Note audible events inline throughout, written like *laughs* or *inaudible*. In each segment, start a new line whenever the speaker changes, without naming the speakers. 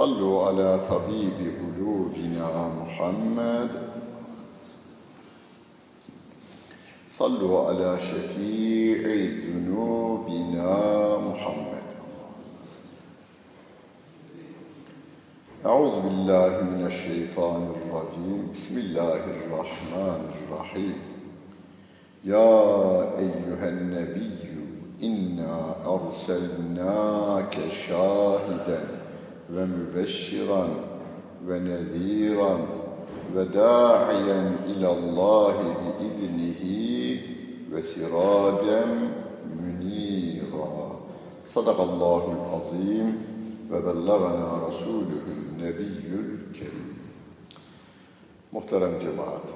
صلوا على طبيب قلوبنا محمد. صلوا على شفيع ذنوبنا محمد. أعوذ بالله من الشيطان الرجيم. بسم الله الرحمن الرحيم. يا أيها النبي إنا أرسلناك شاهداً ve mübeşşiran ve neziran ve da'iyen ilallahi biiznihi ve siracen münira. Sadakallahul azim ve bellagana rasuluhun nebiyyül kerim. Muhterem cemaat,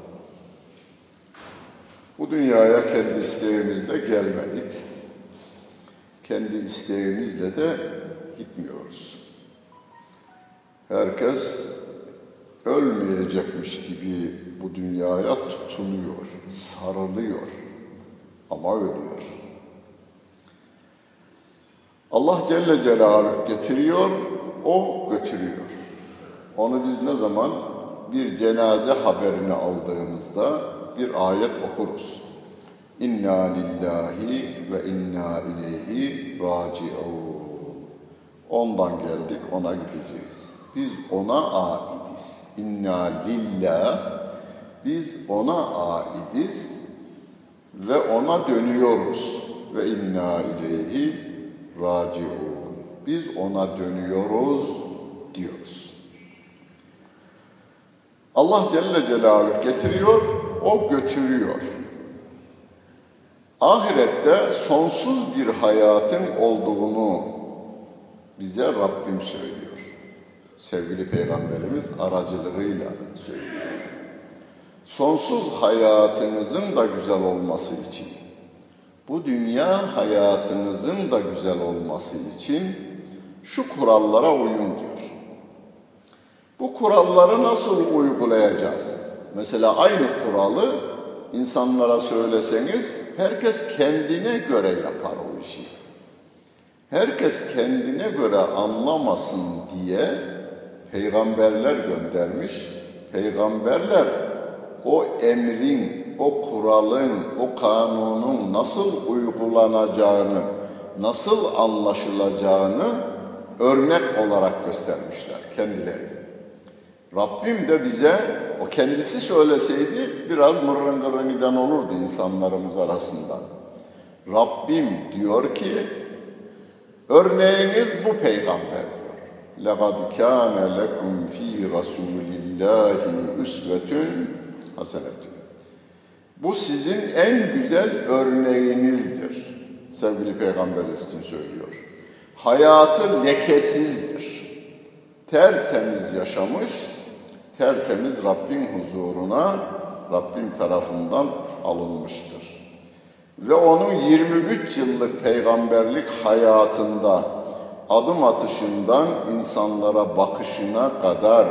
bu dünyaya kendi isteğimizle gelmedik. Kendi isteğimizle de gitmiyoruz. Herkes ölmeyecekmiş gibi bu dünyaya tutunuyor, sarılıyor ama ölüyor. Allah Celle Celaluhu getiriyor, o götürüyor. Onu biz ne zaman bir cenaze haberini aldığımızda bir ayet okuruz. İnna lillahi ve inna ileyhi raciun. Ondan geldik, ona gideceğiz. Biz ona aidiz. İnna lillah. Biz ona aidiz ve ona dönüyoruz. Ve inna ileyhi raciun. Biz ona dönüyoruz diyoruz. Allah Celle Celaluhu getiriyor, o götürüyor. Ahirette sonsuz bir hayatın olduğunu bize Rabbim söylüyor. Sevgili Peygamberimiz aracılığıyla söylüyor. Sonsuz hayatınızın da güzel olması için, bu dünya hayatınızın da güzel olması için şu kurallara uyun diyor. Bu kuralları nasıl uygulayacağız? Mesela aynı kuralı insanlara söyleseniz herkes kendine göre yapar o işi herkes kendine göre anlamasın diye peygamberler göndermiş. Peygamberler o emrin, o kuralın, o kanunun nasıl uygulanacağını, nasıl anlaşılacağını örnek olarak göstermişler kendileri. Rabbim de bize o kendisi söyleseydi biraz mırrıngırın giden olurdu insanlarımız arasında. Rabbim diyor ki Örneğiniz bu peygamber diyor. لَقَدْ كَانَ لَكُمْ ف۪ي رَسُولِ اللّٰهِ اُسْوَةٌ hasenetun. Bu sizin en güzel örneğinizdir. Sevgili Peygamberimiz için söylüyor. Hayatı lekesizdir. Tertemiz yaşamış, tertemiz Rabbin huzuruna, Rabbin tarafından alınmıştır. Ve onun 23 yıllık peygamberlik hayatında adım atışından insanlara bakışına kadar,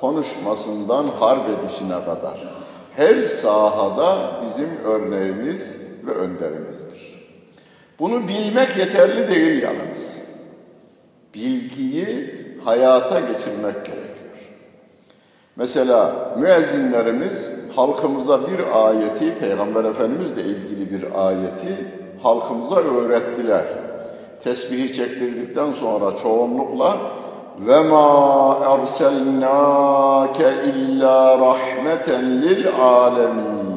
konuşmasından harp edişine kadar her sahada bizim örneğimiz ve önderimizdir. Bunu bilmek yeterli değil yalnız. Bilgiyi hayata geçirmek gerekiyor. Mesela müezzinlerimiz halkımıza bir ayeti, Peygamber Efendimizle ilgili bir ayeti halkımıza öğrettiler. Tesbihi çektirdikten sonra çoğunlukla ve ma erselnake illa rahmeten lil alemin.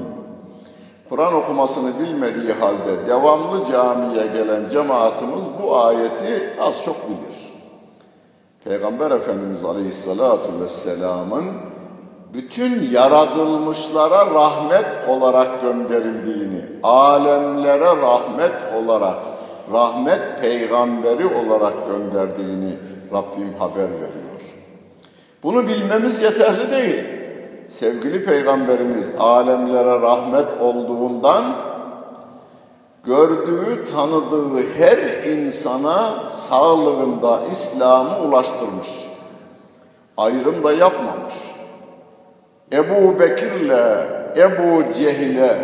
Kur'an okumasını bilmediği halde devamlı camiye gelen cemaatimiz bu ayeti az çok bilir. Peygamber Efendimiz Aleyhisselatü Vesselam'ın bütün yaratılmışlara rahmet olarak gönderildiğini, alemlere rahmet olarak, rahmet peygamberi olarak gönderdiğini Rabbim haber veriyor. Bunu bilmemiz yeterli değil. Sevgili Peygamberimiz alemlere rahmet olduğundan gördüğü, tanıdığı her insana sağlığında İslam'ı ulaştırmış. Ayrım da yapmamış. Ebu Bekir'le Ebu Cehil'e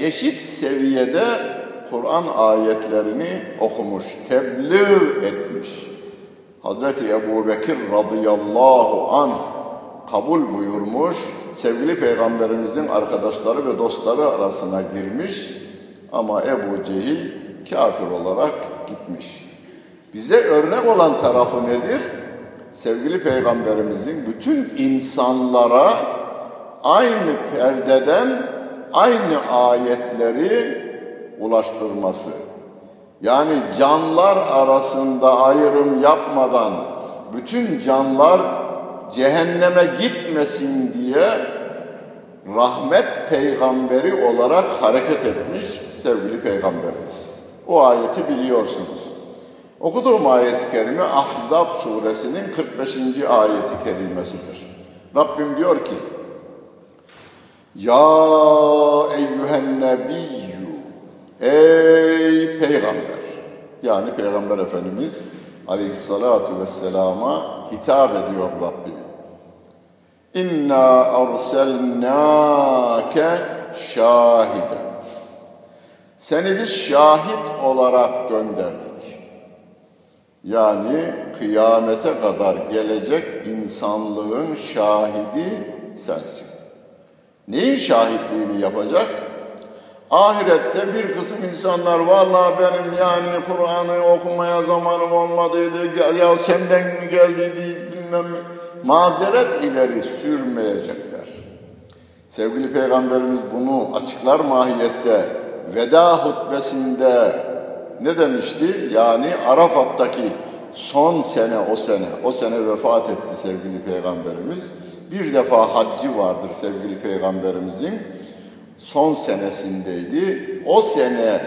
eşit seviyede Kur'an ayetlerini okumuş, tebliğ etmiş. Hazreti Ebu Bekir radıyallahu an kabul buyurmuş, sevgili peygamberimizin arkadaşları ve dostları arasına girmiş ama Ebu Cehil kafir olarak gitmiş. Bize örnek olan tarafı nedir? Sevgili peygamberimizin bütün insanlara aynı perdeden aynı ayetleri ulaştırması. Yani canlar arasında ayrım yapmadan bütün canlar cehenneme gitmesin diye rahmet peygamberi olarak hareket etmiş sevgili peygamberimiz. O ayeti biliyorsunuz. Okuduğum ayet-i kerime Ahzab suresinin 45. ayeti kerimesidir. Rabbim diyor ki Ya eyyühen nebiyyü Ey peygamber yani peygamber efendimiz aleyhissalatu vesselama hitap ediyor Rabbim. İnna arselnâke şahiden. Seni biz şahit olarak gönderdik. Yani kıyamete kadar gelecek insanlığın şahidi sensin. Neyin şahitliğini yapacak? Ahirette bir kısım insanlar vallahi benim yani Kur'an'ı okumaya zamanım olmadıydı ya senden mi geldiydi bilmem mazeret ileri sürmeyecekler. Sevgili Peygamberimiz bunu açıklar mahiyette veda hutbesinde ne demişti? Yani Arafat'taki son sene o sene, o sene vefat etti sevgili Peygamberimiz. Bir defa haccı vardır sevgili Peygamberimizin son senesindeydi. O sene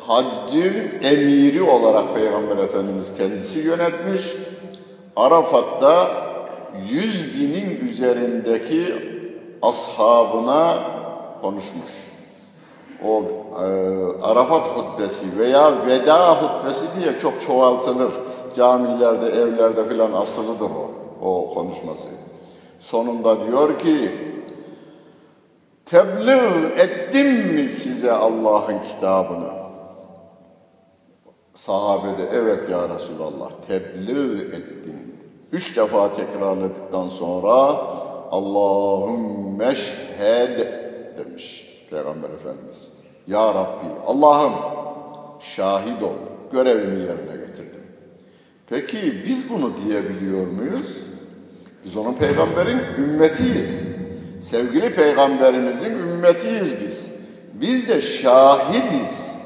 haccın emiri olarak Peygamber Efendimiz kendisi yönetmiş. Arafat'ta yüz binin üzerindeki ashabına konuşmuş. O e, Arafat hutbesi veya veda hutbesi diye çok çoğaltılır. Camilerde, evlerde filan asılıdır o, o konuşması. Sonunda diyor ki, Tebliğ ettim mi size Allah'ın kitabını? Sahabede evet ya Resulallah tebliğ ettim. Üç defa tekrarladıktan sonra Allahümme şhed demiş Peygamber Efendimiz. Ya Rabbi Allah'ım şahit ol görevimi yerine getirdim. Peki biz bunu diyebiliyor muyuz? Biz onun peygamberin ümmetiyiz. Sevgili peygamberimizin ümmetiyiz biz. Biz de şahidiz.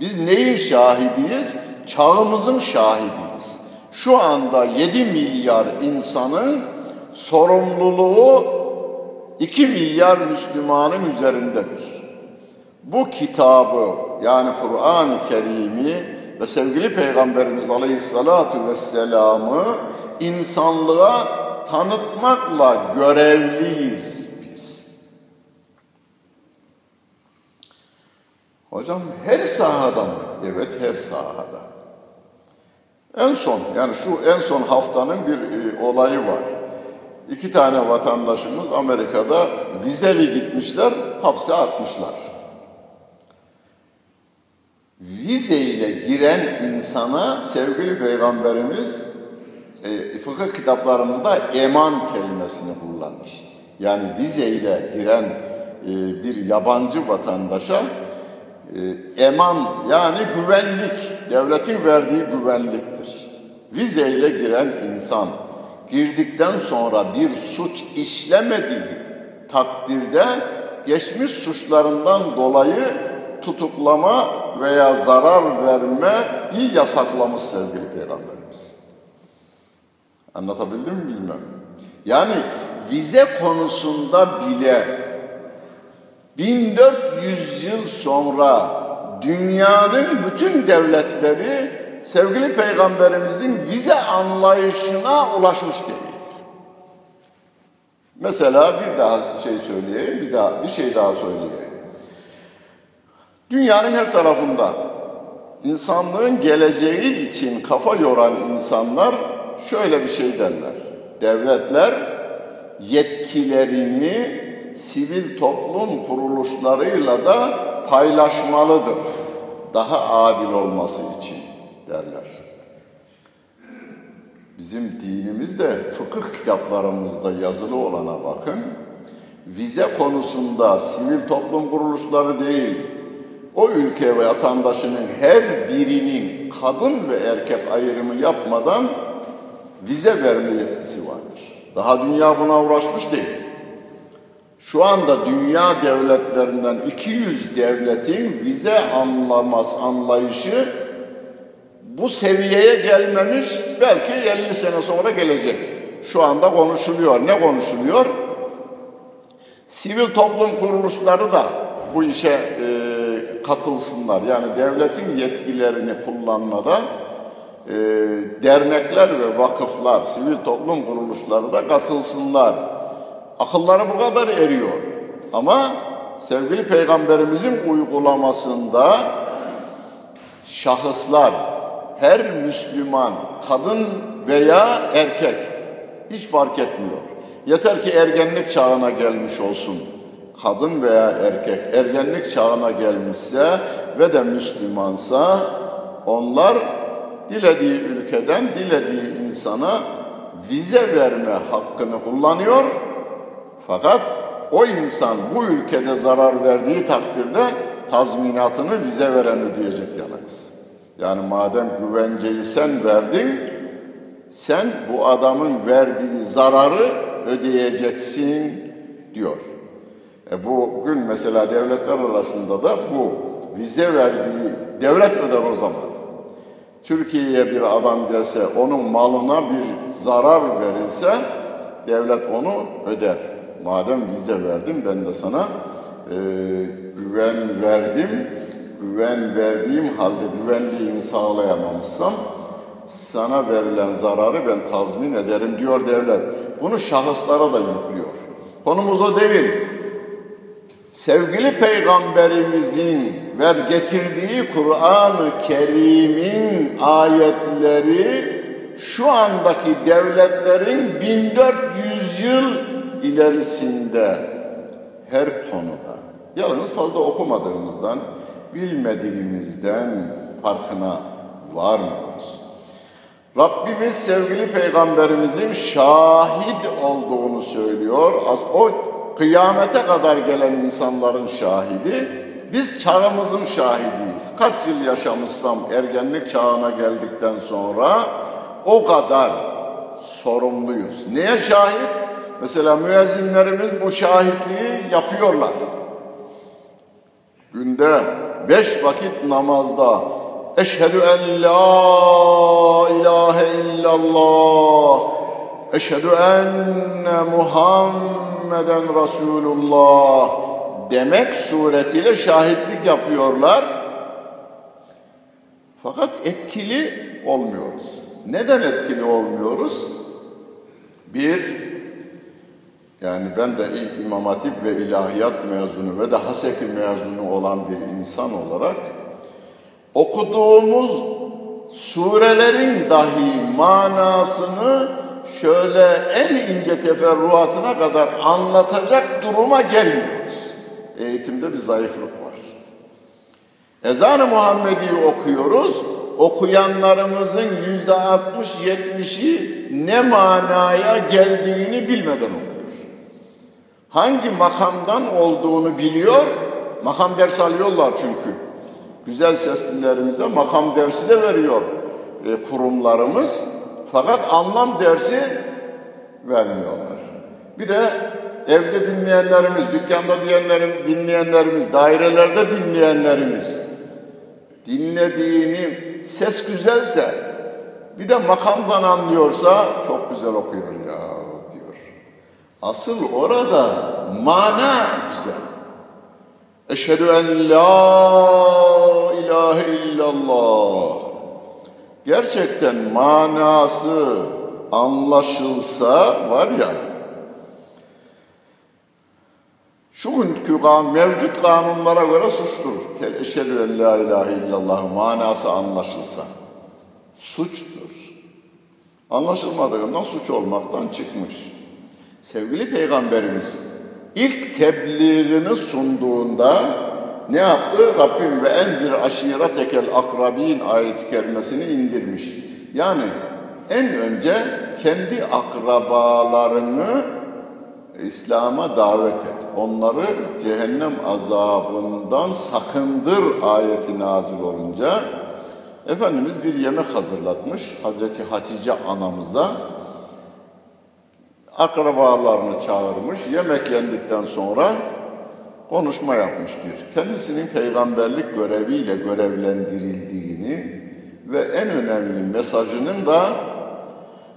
Biz neyin şahidiyiz? Çağımızın şahidiyiz. Şu anda 7 milyar insanın sorumluluğu 2 milyar Müslümanın üzerindedir. Bu kitabı yani Kur'an-ı Kerim'i ve sevgili Peygamberimiz Aleyhisselatü Vesselam'ı insanlığa tanıtmakla görevliyiz. Hocam her sahada mı? Evet her sahada. En son yani şu en son haftanın bir e, olayı var. İki tane vatandaşımız Amerika'da vizeli gitmişler, hapse atmışlar. Vizeyle giren insana sevgili peygamberimiz e, fıkıh kitaplarımızda eman kelimesini kullanır. Yani vizeyle giren e, bir yabancı vatandaşa eman yani güvenlik, devletin verdiği güvenliktir. Vizeyle giren insan girdikten sonra bir suç işlemediği takdirde geçmiş suçlarından dolayı tutuklama veya zarar verme bir yasaklamış sevgili Peygamberimiz. Anlatabildim mi bilmem. Yani vize konusunda bile 1400 yıl sonra dünyanın bütün devletleri sevgili peygamberimizin vize anlayışına ulaşmış değil. Mesela bir daha şey söyleyeyim, bir daha bir şey daha söyleyeyim. Dünyanın her tarafında insanlığın geleceği için kafa yoran insanlar şöyle bir şey derler. Devletler yetkilerini sivil toplum kuruluşlarıyla da paylaşmalıdır. Daha adil olması için derler. Bizim dinimizde fıkıh kitaplarımızda yazılı olana bakın. Vize konusunda sivil toplum kuruluşları değil, o ülke ve vatandaşının her birinin kadın ve erkek ayrımı yapmadan vize verme yetkisi vardır. Daha dünya buna uğraşmış değil. Şu anda dünya devletlerinden 200 devletin vize anlamaz anlayışı bu seviyeye gelmemiş belki 50 sene sonra gelecek. Şu anda konuşuluyor. Ne konuşuluyor? Sivil toplum kuruluşları da bu işe e, katılsınlar. Yani devletin yetkilerini kullanmada e, dernekler ve vakıflar, sivil toplum kuruluşları da katılsınlar. Akılları bu kadar eriyor. Ama sevgili peygamberimizin uygulamasında şahıslar, her Müslüman, kadın veya erkek hiç fark etmiyor. Yeter ki ergenlik çağına gelmiş olsun. Kadın veya erkek ergenlik çağına gelmişse ve de Müslümansa onlar dilediği ülkeden dilediği insana vize verme hakkını kullanıyor. Fakat o insan bu ülkede zarar verdiği takdirde tazminatını vize veren ödeyecek yalnız. Yani madem güvenceyi sen verdin, sen bu adamın verdiği zararı ödeyeceksin diyor. E bugün mesela devletler arasında da bu vize verdiği devlet öder o zaman. Türkiye'ye bir adam gelse onun malına bir zarar verilse devlet onu öder. Madem vize verdim ben de sana e, güven verdim. Güven verdiğim halde güvenliğini sağlayamamışsam sana verilen zararı ben tazmin ederim diyor devlet. Bunu şahıslara da yüklüyor. Konumuz o değil. Sevgili peygamberimizin ver getirdiği Kur'an-ı Kerim'in ayetleri şu andaki devletlerin 1400 yıl ilerisinde her konuda yalnız fazla okumadığımızdan bilmediğimizden farkına varmıyoruz. Rabbimiz sevgili peygamberimizin şahit olduğunu söylüyor. O kıyamete kadar gelen insanların şahidi. Biz çağımızın şahidiyiz. Kaç yıl yaşamışsam ergenlik çağına geldikten sonra o kadar sorumluyuz. Neye şahit? Mesela müezzinlerimiz bu şahitliği yapıyorlar. Günde beş vakit namazda Eşhedü en la ilahe illallah Eşhedü enne Muhammeden Resulullah demek suretiyle şahitlik yapıyorlar. Fakat etkili olmuyoruz. Neden etkili olmuyoruz? Bir, yani ben de İmam Hatip ve İlahiyat mezunu ve de Haseki mezunu olan bir insan olarak okuduğumuz surelerin dahi manasını şöyle en ince teferruatına kadar anlatacak duruma gelmiyoruz. Eğitimde bir zayıflık var. Ezan-ı Muhammed'i okuyoruz. Okuyanlarımızın yüzde altmış yetmişi ne manaya geldiğini bilmeden okuyor. Hangi makamdan olduğunu biliyor, makam ders alıyorlar çünkü güzel seslilerimize makam dersi de veriyor e, kurumlarımız. Fakat anlam dersi vermiyorlar. Bir de evde dinleyenlerimiz, dükkanda diyenlerim, dinleyenlerimiz, dairelerde dinleyenlerimiz dinlediğini ses güzelse bir de makamdan anlıyorsa çok güzel okuyor. Asıl orada mana güzel. Eşhedü en la ilahe illallah. Gerçekten manası anlaşılsa var ya, şu günkü kan, mevcut kanunlara göre suçtur. Kel eşhedü en la ilahe illallah manası anlaşılsa suçtur. Anlaşılmadığından suç olmaktan çıkmış. Sevgili Peygamberimiz ilk tebliğini sunduğunda ne yaptı? Rabbim ve endir aşiretekel akrabin ayet-i kerimesini indirmiş. Yani en önce kendi akrabalarını İslam'a davet et. Onları cehennem azabından sakındır ayeti nazil olunca Efendimiz bir yemek hazırlatmış Hazreti Hatice anamıza. Akrabalarını çağırmış. Yemek yendikten sonra konuşma yapmış bir. Kendisinin peygamberlik göreviyle görevlendirildiğini ve en önemli mesajının da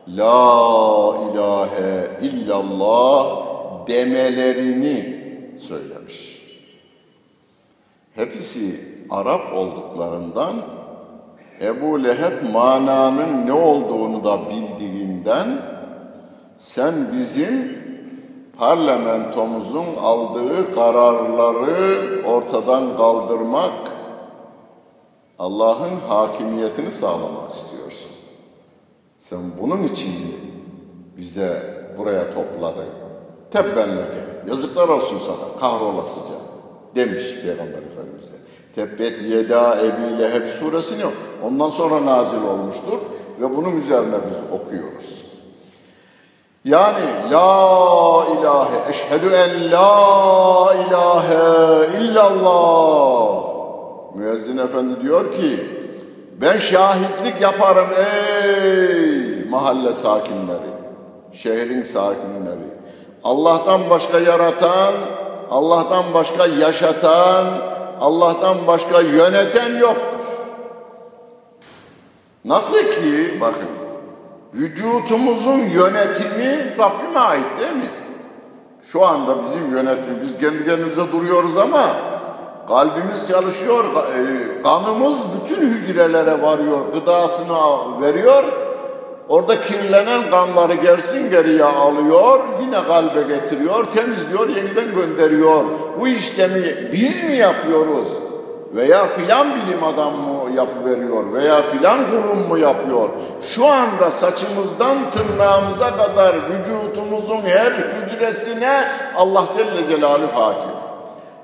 La ilahe illallah demelerini söylemiş. Hepsi Arap olduklarından Ebu Leheb mananın ne olduğunu da bildiğinden sen bizim parlamentomuzun aldığı kararları ortadan kaldırmak, Allah'ın hakimiyetini sağlamak istiyorsun. Sen bunun için bize buraya topladın? Tebbelleke, yazıklar olsun sana, kahrolasıca demiş Peygamber Efendimiz'e. Tebbet yeda ebi leheb suresini ondan sonra nazil olmuştur ve bunun üzerine biz okuyoruz. Yani la ilahe eşhedü en la ilahe illallah. Müezzin efendi diyor ki ben şahitlik yaparım ey mahalle sakinleri, şehrin sakinleri. Allah'tan başka yaratan, Allah'tan başka yaşatan, Allah'tan başka yöneten yoktur. Nasıl ki bakın vücutumuzun yönetimi Rabbime ait değil mi? Şu anda bizim yönetim, biz kendi kendimize duruyoruz ama kalbimiz çalışıyor, e, kanımız bütün hücrelere varıyor, gıdasını veriyor. Orada kirlenen kanları gelsin geriye alıyor, yine kalbe getiriyor, temizliyor, yeniden gönderiyor. Bu işlemi biz mi yapıyoruz? Veya filan bilim adamı mı yapıveriyor veya filan kurum mu yapıyor? Şu anda saçımızdan tırnağımıza kadar vücutumuzun her hücresine Allah Celle Celaluhu hakim.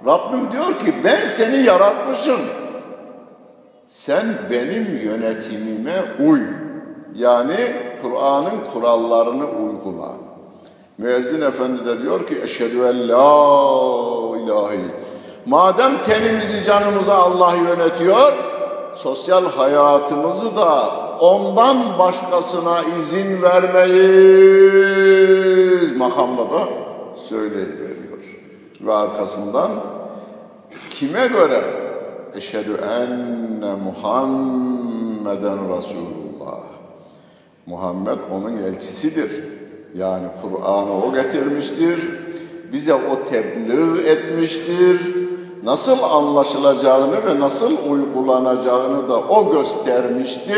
Rabbim diyor ki ben seni yaratmışım. Sen benim yönetimime uy. Yani Kur'an'ın kurallarını uygula. Müezzin Efendi de diyor ki eşhedü en la ilahe Madem tenimizi canımızı Allah yönetiyor, sosyal hayatımızı da ondan başkasına izin vermeyiz makamla da söyleyiveriyor. Ve arkasından kime göre? Eşhedü enne Muhammeden Resulullah. Muhammed onun elçisidir. Yani Kur'an'ı o getirmiştir. Bize o tebliğ etmiştir. Nasıl anlaşılacağını ve nasıl uygulanacağını da o göstermiştir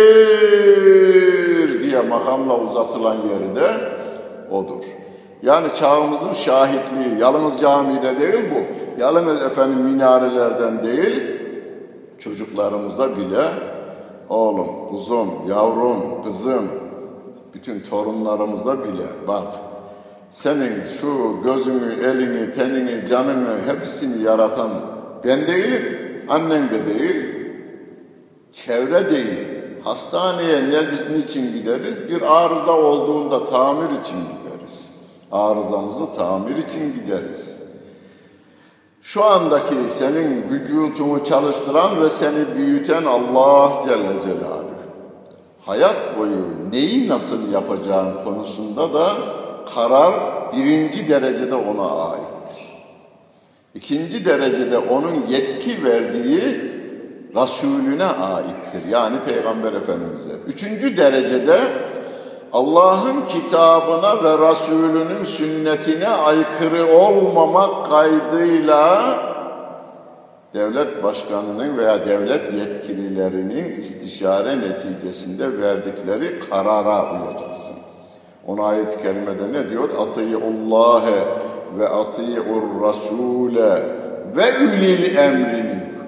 diye makamla uzatılan yeri de odur. Yani çağımızın şahitliği, yalnız camide değil bu, yalnız efendim minarelerden değil, çocuklarımızda bile oğlum, kuzum, yavrum, kızım, bütün torunlarımızda bile bak senin şu gözünü, elini, tenini, canını hepsini yaratan ben değilim, annen de değil, çevre değil. Hastaneye ne, niçin gideriz? Bir arıza olduğunda tamir için gideriz. Arızamızı tamir için gideriz. Şu andaki senin vücutunu çalıştıran ve seni büyüten Allah Celle Celaluhu. Hayat boyu neyi nasıl yapacağın konusunda da karar birinci derecede ona aittir. İkinci derecede onun yetki verdiği Resulüne aittir. Yani Peygamber Efendimiz'e. Üçüncü derecede Allah'ın kitabına ve Resulünün sünnetine aykırı olmamak kaydıyla devlet başkanının veya devlet yetkililerinin istişare neticesinde verdikleri karara uyacaksın. Ona ayet-i kerimede ne diyor? Atiyyullâhe ve ati'ur rasule ve ulil emri minkum.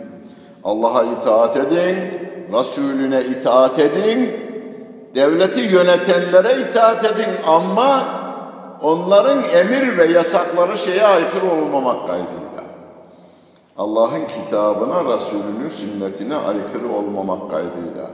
Allah'a itaat edin, Resulüne itaat edin, devleti yönetenlere itaat edin ama onların emir ve yasakları şeye aykırı olmamak kaydıyla. Allah'ın kitabına, Resulünün sünnetine aykırı olmamak kaydıyla.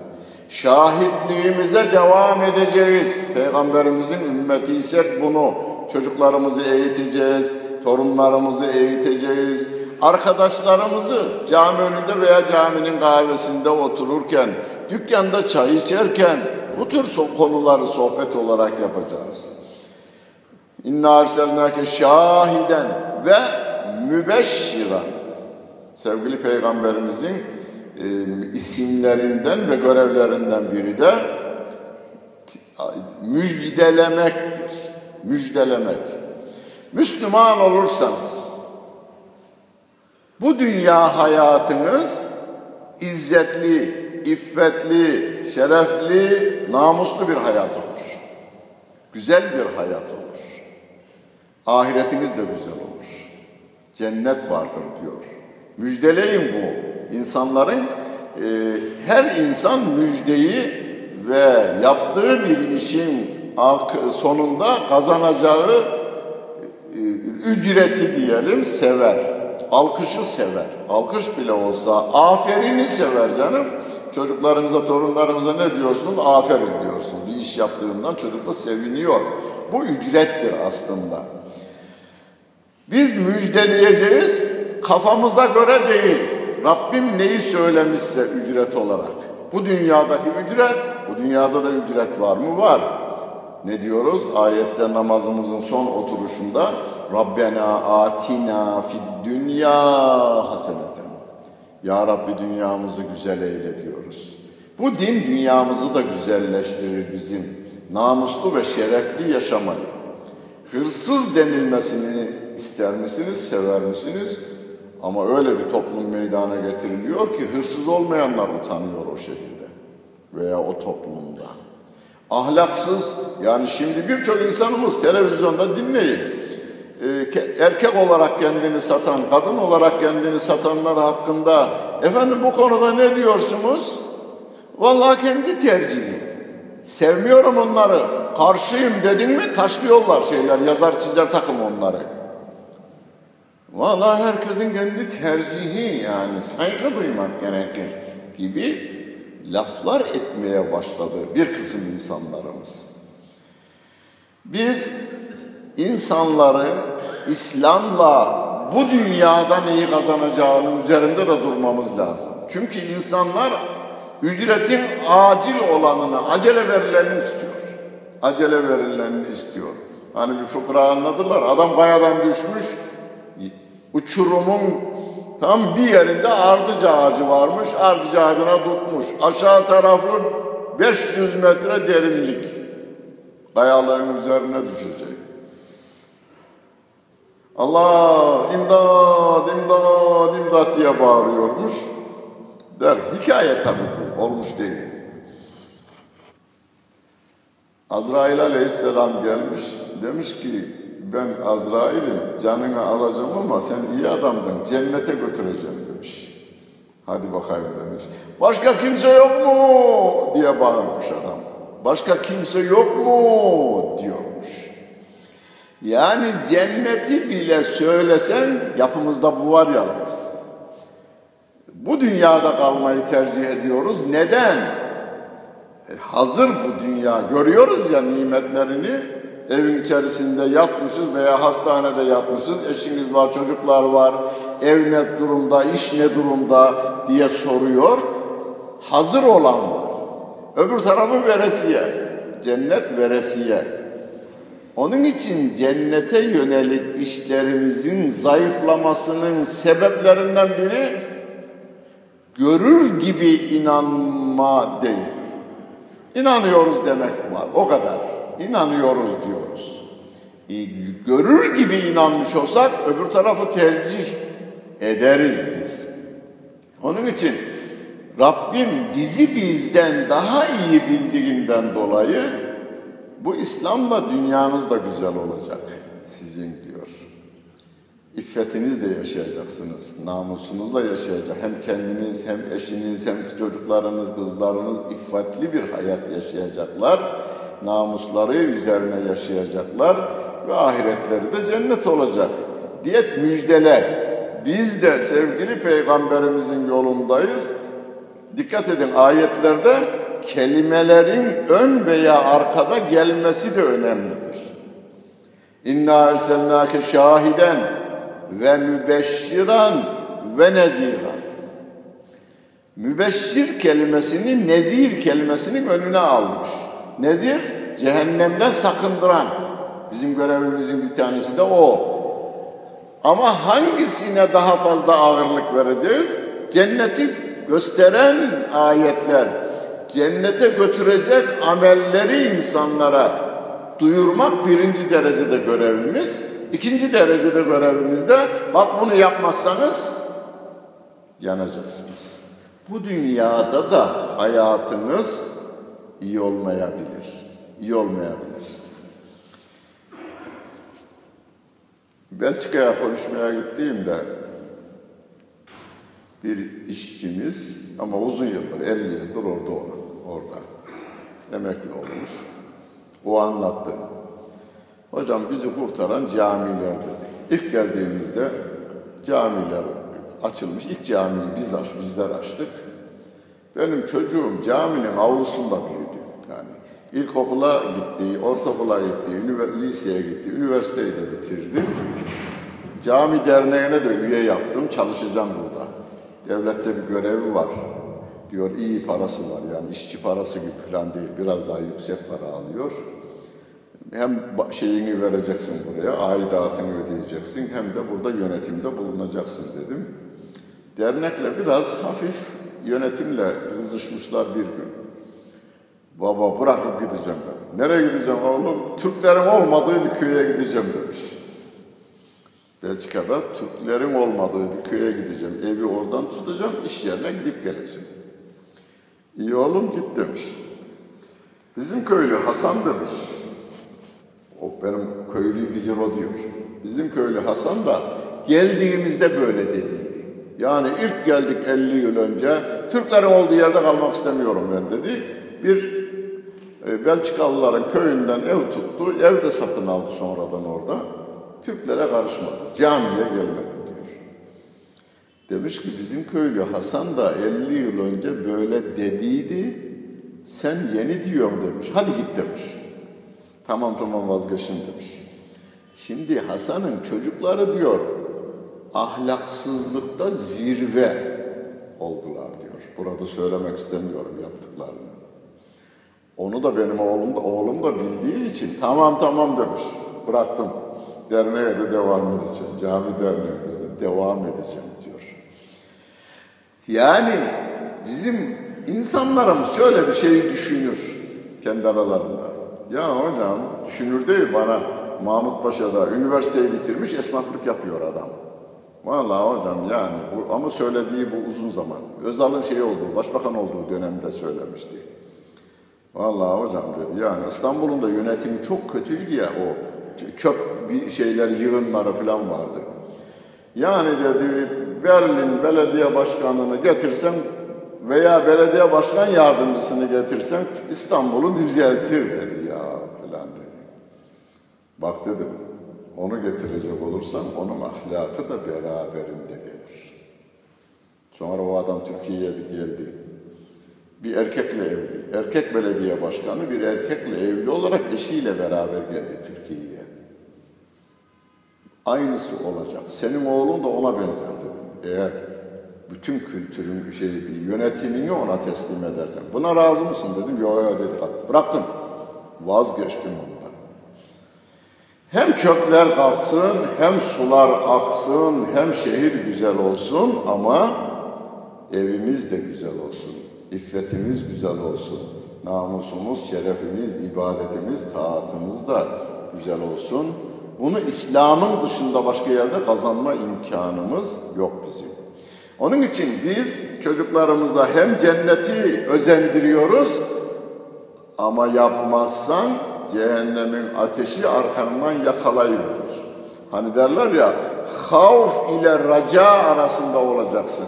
Şahitliğimize devam edeceğiz. Peygamberimizin ümmetiysek bunu çocuklarımızı eğiteceğiz, torunlarımızı eğiteceğiz. Arkadaşlarımızı cami önünde veya caminin kahvesinde otururken, dükkanda çay içerken bu tür konuları sohbet olarak yapacağız. İnna arselnake şahiden ve mübeşşiran. Sevgili Peygamberimizin e, isimlerinden ve görevlerinden biri de müjdelemektir. Müjdelemek. Müslüman olursanız bu dünya hayatınız izzetli, iffetli, şerefli, namuslu bir hayat olur. Güzel bir hayat olur. Ahiretiniz de güzel olur. Cennet vardır diyor. Müjdeleyin bu. İnsanların e, her insan müjdeyi ve yaptığı bir işin sonunda kazanacağı e, ücreti diyelim sever. Alkışı sever. Alkış bile olsa aferini sever canım. Çocuklarınıza, torunlarınıza ne diyorsunuz? Aferin diyorsunuz. Bir iş yaptığından çocuk da seviniyor. Bu ücrettir aslında. Biz müjdeleyeceğiz, kafamıza göre değil. Rabbim neyi söylemişse ücret olarak. Bu dünyadaki ücret, bu dünyada da ücret var mı? Var. Ne diyoruz? Ayette namazımızın son oturuşunda Rabbena atina fid dünya haseneten. Ya Rabbi dünyamızı güzel eyle diyoruz. Bu din dünyamızı da güzelleştirir bizim. Namuslu ve şerefli yaşamayı. Hırsız denilmesini ister misiniz, sever misiniz? Ama öyle bir toplum meydana getiriliyor ki hırsız olmayanlar utanıyor o şehirde veya o toplumda. Ahlaksız, yani şimdi birçok insanımız televizyonda dinleyin. Ee, erkek olarak kendini satan, kadın olarak kendini satanlar hakkında efendim bu konuda ne diyorsunuz? Vallahi kendi tercihi. Sevmiyorum onları. Karşıyım dedin mi taşlıyorlar şeyler, yazar çizer takım onları. Vallahi herkesin kendi tercihi yani saygı duymak gerekir gibi laflar etmeye başladı bir kısım insanlarımız. Biz insanların İslam'la bu dünyadan iyi kazanacağının üzerinde de durmamız lazım. Çünkü insanlar ücretin acil olanını, acele verilenini istiyor. Acele verilenini istiyor. Hani bir fıkra anladılar. Adam kayadan düşmüş, uçurumun tam bir yerinde ardıç ağacı varmış. Ardıç ağacına tutmuş. Aşağı tarafı 500 metre derinlik. Kayalığın üzerine düşecek. Allah imdad imdad imdad diye bağırıyormuş. Der hikaye tabii bu olmuş değil. Azrail aleyhisselam gelmiş demiş ki ben Azrail'im canını alacağım ama sen iyi adamdın cennete götüreceğim demiş. Hadi bakayım demiş. Başka kimse yok mu diye bağırmış adam. Başka kimse yok mu diyormuş. Yani cenneti bile söylesen yapımızda bu var yalnız. Bu dünyada kalmayı tercih ediyoruz. Neden? E, hazır bu dünya görüyoruz ya nimetlerini evin içerisinde yatmışız veya hastanede yatmışız, eşiniz var, çocuklar var, ev ne durumda, iş ne durumda diye soruyor. Hazır olan var. Öbür tarafı veresiye, cennet veresiye. Onun için cennete yönelik işlerimizin zayıflamasının sebeplerinden biri görür gibi inanma değil. İnanıyoruz demek var, o kadar inanıyoruz diyoruz. Görür gibi inanmış olsak öbür tarafı tercih ederiz biz. Onun için Rabbim bizi bizden daha iyi bildiğinden dolayı bu İslam'la dünyanız da güzel olacak sizin diyor. İffetinizle yaşayacaksınız, namusunuzla yaşayacak. Hem kendiniz, hem eşiniz, hem çocuklarınız, kızlarınız iffetli bir hayat yaşayacaklar. Namusları üzerine yaşayacaklar ve ahiretleri de cennet olacak. Diyet müjdele. Biz de sevgili peygamberimizin yolundayız. Dikkat edin ayetlerde kelimelerin ön veya arkada gelmesi de önemlidir. İnna erselnâke şahiden ve mübeşşiran ve nediran. Mübeşşir kelimesini nedir kelimesinin önüne almış. Nedir? Cehennemden sakındıran. Bizim görevimizin bir tanesi de o. Ama hangisine daha fazla ağırlık vereceğiz? Cenneti gösteren ayetler, cennete götürecek amelleri insanlara duyurmak birinci derecede görevimiz. İkinci derecede görevimiz de bak bunu yapmazsanız yanacaksınız. Bu dünyada da hayatınız iyi olmayabilir. İyi olmayabilir. Belçika'ya konuşmaya gittiğimde bir işçimiz ama uzun yıldır, 50 yıldır orada orada emekli olmuş. O anlattı. Hocam bizi kurtaran camiler dedi. İlk geldiğimizde camiler açılmış. İlk camiyi biz aç, bizler açtık. Benim çocuğum caminin avlusunda büyüdü. Yani ilkokula gitti, ortaokula gitti, liseye gitti, üniversiteyi de bitirdi. Cami derneğine de üye yaptım, çalışacağım burada. Devlette bir görevi var. Diyor iyi parası var yani işçi parası gibi falan değil, biraz daha yüksek para alıyor. Hem şeyini vereceksin buraya, aidatını ödeyeceksin hem de burada yönetimde bulunacaksın dedim. Dernekle biraz hafif yönetimle kızışmışlar bir gün. Baba bırakıp gideceğim ben. Nereye gideceğim oğlum? Türklerin olmadığı bir köye gideceğim demiş. Belçika'da Türklerin olmadığı bir köye gideceğim. Evi oradan tutacağım, iş yerine gidip geleceğim. İyi oğlum git demiş. Bizim köylü Hasan demiş. O benim köylüyü bilir o diyor. Bizim köylü Hasan da geldiğimizde böyle dediydi. Yani ilk geldik 50 yıl önce Türklerin olduğu yerde kalmak istemiyorum ben dedik. Bir e, Belçikalıların köyünden ev tuttu. Ev de satın aldı sonradan orada. Türklere karışmadı. Camiye gelmedi diyor. Demiş ki bizim köylü Hasan da 50 yıl önce böyle dediydi. Sen yeni diyorsun demiş. Hadi git demiş. Tamam tamam vazgeçin demiş. Şimdi Hasan'ın çocukları diyor ahlaksızlıkta zirve oldular diyor. Burada söylemek istemiyorum yaptıklarını. Onu da benim oğlum da, oğlum da bildiği için tamam tamam demiş. Bıraktım. Derneğe de devam edeceğim. Cami derneğe de devam edeceğim diyor. Yani bizim insanlarımız şöyle bir şeyi düşünür kendi aralarında. Ya hocam düşünür değil bana Mahmut Paşa'da üniversiteyi bitirmiş esnaflık yapıyor adam. Vallahi hocam yani bu ama söylediği bu uzun zaman. Özal'ın şey olduğu, başbakan olduğu dönemde söylemişti. Vallahi hocam dedi yani İstanbul'un da yönetimi çok kötüydü ya o çöp bir şeyler yığınları falan vardı. Yani dedi Berlin belediye başkanını getirsen veya belediye başkan yardımcısını getirsen İstanbul'u düzeltir dedi ya falan dedi. Bak dedim onu getirecek olursan onun ahlakı da beraberinde gelir. Sonra o adam Türkiye'ye bir geldi. Bir erkekle evli. Erkek belediye başkanı bir erkekle evli olarak eşiyle beraber geldi Türkiye'ye. Aynısı olacak. Senin oğlun da ona benzer dedim. Eğer bütün kültürün şey yönetimini ona teslim edersen. Buna razı mısın dedim. Yok yok dedi. Bıraktım. Vazgeçtim ondan. Hem çöpler kalksın, hem sular aksın, hem şehir güzel olsun ama evimiz de güzel olsun. İffetimiz güzel olsun. Namusumuz, şerefimiz, ibadetimiz, taatımız da güzel olsun. Bunu İslam'ın dışında başka yerde kazanma imkanımız yok bizim. Onun için biz çocuklarımıza hem cenneti özendiriyoruz ama yapmazsan cehennemin ateşi arkandan yakalayıverir. Hani derler ya havf ile raca arasında olacaksın.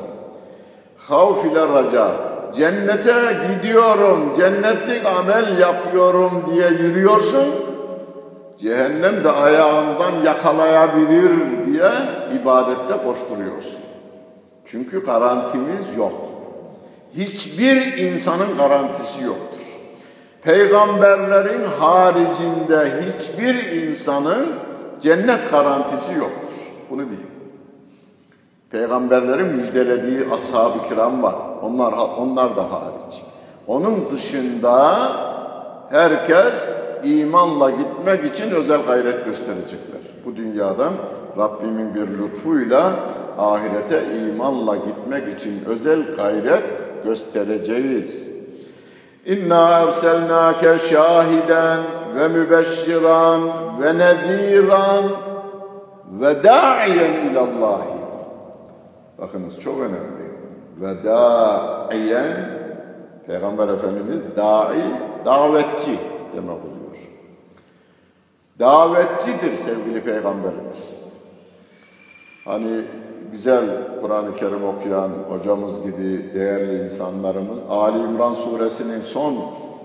Havf ile raca. Cennete gidiyorum, cennetlik amel yapıyorum diye yürüyorsun. Cehennem de ayağından yakalayabilir diye ibadette koşturuyorsun. Çünkü garantimiz yok. Hiçbir insanın garantisi yoktur. Peygamberlerin haricinde hiçbir insanın cennet garantisi yoktur. Bunu bilin. Peygamberlerin müjdelediği ashab-ı kiram var. Onlar, onlar da hariç. Onun dışında herkes imanla gitmek için özel gayret gösterecekler. Bu dünyadan Rabbimin bir lütfuyla ahirete imanla gitmek için özel gayret göstereceğiz. İnna erselnake şahiden ve mübeşşiran ve nediran ve da'iyen ilallahi. Bakınız çok önemli. Ve da'iyen Peygamber Efendimiz da'i, davetçi demek oluyor. Davetçidir sevgili Peygamberimiz. Hani güzel Kur'an-ı Kerim okuyan hocamız gibi değerli insanlarımız Ali İmran suresinin son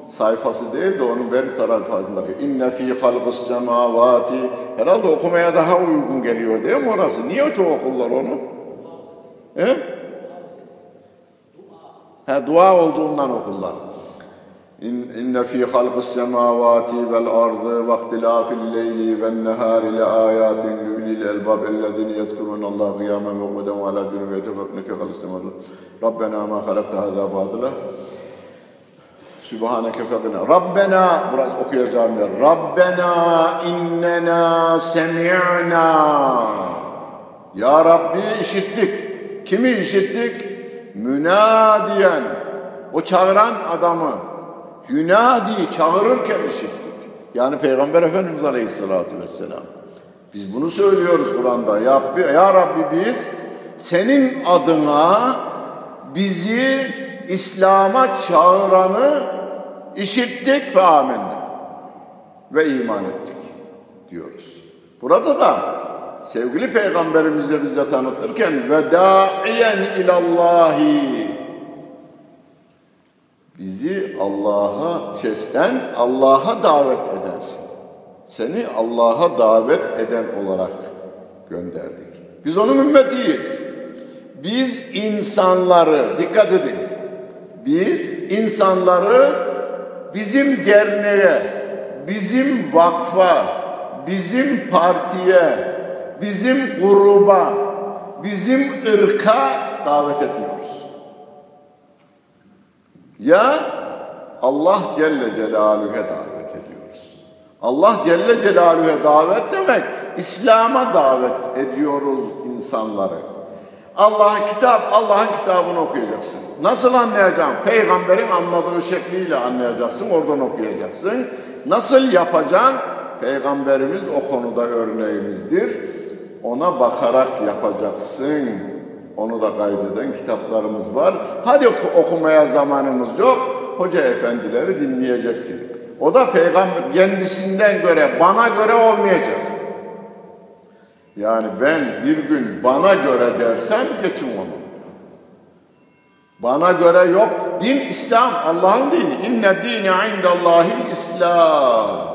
sayfası değil de onun beri tarafındaki inne fi halqis semavati herhalde okumaya daha uygun geliyor değil mi orası? Niye çok okullar onu? He? Ha, dua olduğundan okullar. İhtilafil leyli ven nehari le ayatin li ulil elbab ellezine yezkurun Allah kıyamen ve guden ve ala günü ve yetefekkune fi halqis semavati. Rabbena ma halakta hâzâ bâtıla. Sübhaneke fekina. Rabbena, biraz okuyacağım yer. Rabbena innena semi'na. Ya Rabbi işittik. Kimi işittik? Münadiyen. O çağıran adamı. Yunadi çağırırken işittik. Yani Peygamber Efendimiz Aleyhisselatü Vesselam. Biz bunu söylüyoruz Kur'an'da. Ya, Rabbi, ya Rabbi biz senin adına bizi İslam'a çağıranı işittik ve amenna ve iman ettik diyoruz. Burada da sevgili peygamberimizi bize tanıtırken ve da'iyen ilallahi bizi Allah'a sesten Allah'a davet edensin. Seni Allah'a davet eden olarak gönderdik. Biz onun ümmetiyiz. Biz insanları, dikkat edin, biz insanları bizim derneğe, bizim vakfa, bizim partiye, bizim gruba, bizim ırka davet etmiyoruz. Ya Allah Celle Celaluhu'ya davet ediyoruz. Allah Celle Celaluhu'ya davet demek, İslam'a davet ediyoruz insanları. Allah'ın kitap, Allah'ın kitabını okuyacaksın. Nasıl anlayacaksın? Peygamberin anladığı şekliyle anlayacaksın, oradan okuyacaksın. Nasıl yapacaksın? Peygamberimiz o konuda örneğimizdir. Ona bakarak yapacaksın. Onu da kaydeden kitaplarımız var. Hadi okumaya zamanımız yok. Hoca efendileri dinleyeceksin. O da peygamber kendisinden göre, bana göre olmayacak. Yani ben bir gün bana göre dersem geçin onu. Bana göre yok. Din İslam, Allah'ın dini. İnne dini indallahil İslam.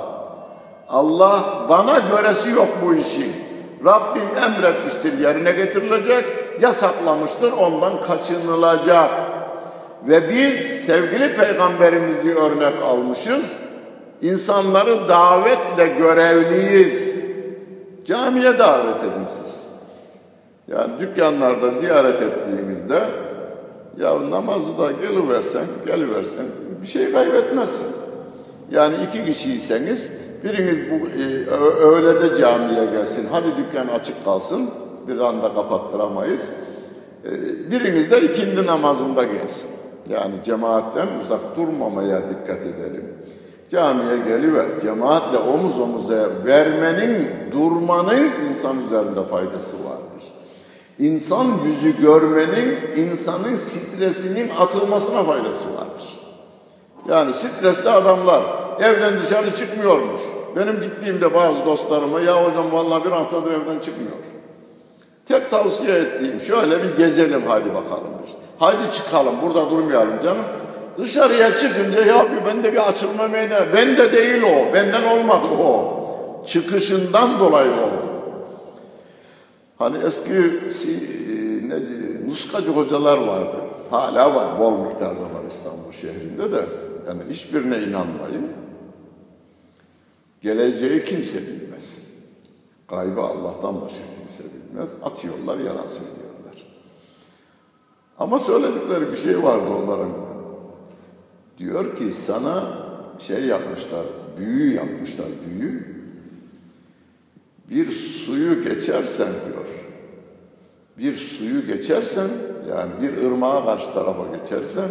Allah bana göresi yok bu işin. Rabbim emretmiştir yerine getirilecek, yasaklamıştır ondan kaçınılacak. Ve biz sevgili peygamberimizi örnek almışız. İnsanları davetle görevliyiz. Camiye davet edin siz. Yani dükkanlarda ziyaret ettiğimizde ya namazı da geliversen, geliversen bir şey kaybetmezsin. Yani iki kişiyseniz biriniz bu e, öğlede camiye gelsin. Hadi dükkan açık kalsın. Bir anda kapattıramayız. E, biriniz de ikindi namazında gelsin. Yani cemaatten uzak durmamaya dikkat edelim. Camiye geliver. Cemaatle omuz omuza vermenin, durmanın insan üzerinde faydası vardır. İnsan yüzü görmenin insanın stresinin atılmasına faydası vardır. Yani stresli adamlar evden dışarı çıkmıyormuş. Benim gittiğimde bazı dostlarıma ya hocam vallahi bir haftadır evden çıkmıyor. Tek tavsiye ettiğim şöyle bir gezelim hadi bakalım bir. Haydi çıkalım burada durmayalım canım. Dışarıya çıkınca ya bir bende bir açılma meydana. Bende değil o. Benden olmadı o. Çıkışından dolayı oldu. Hani eski ne, nuskacı hocalar vardı. Hala var. Bol miktarda var İstanbul şehrinde de. Yani hiçbirine inanmayın. Geleceği kimse bilmez. Gaybı Allah'tan başka kimse bilmez. Atıyorlar, yalan söylüyorlar. Ama söyledikleri bir şey vardı onların. Diyor ki sana şey yapmışlar, büyü yapmışlar, büyü. Bir suyu geçersen diyor. Bir suyu geçersen, yani bir ırmağa karşı tarafa geçersen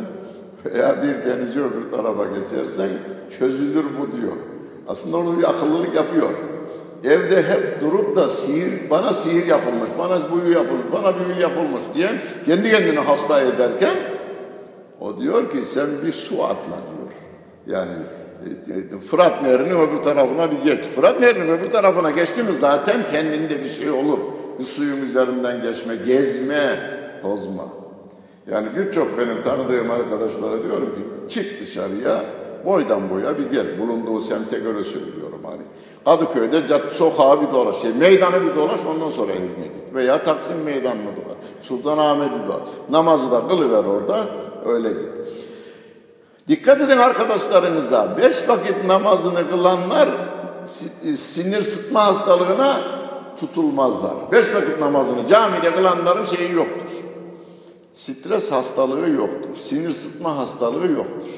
veya bir denizi öbür tarafa geçersen çözülür bu diyor. Aslında onu bir akıllılık yapıyor. Evde hep durup da sihir, bana sihir yapılmış, bana büyü yapılmış, bana büyü yapılmış diyen kendi kendini hasta ederken o diyor ki sen bir su atla diyor. Yani Fırat Nehri'nin öbür tarafına bir geç. Fırat Nehri'nin öbür tarafına geçti mi zaten kendinde bir şey olur. Bir suyun üzerinden geçme, gezme, tozma. Yani birçok benim tanıdığım arkadaşlara diyorum ki çık dışarıya, boydan boya bir gez. Bulunduğu semte göre söylüyorum hani. Kadıköy'de cadde sokağa bir dolaş, şey, meydanı bir dolaş ondan sonra evine git. Veya Taksim meydanını dolaş, Sultanahmet'i dolaş. Namazı da kılıver orada, öyle git. Dikkat edin arkadaşlarınıza, beş vakit namazını kılanlar sinir sıkma hastalığına tutulmazlar. Beş vakit namazını camide kılanların şeyi yoktur. Stres hastalığı yoktur. Sinir sıkma hastalığı yoktur.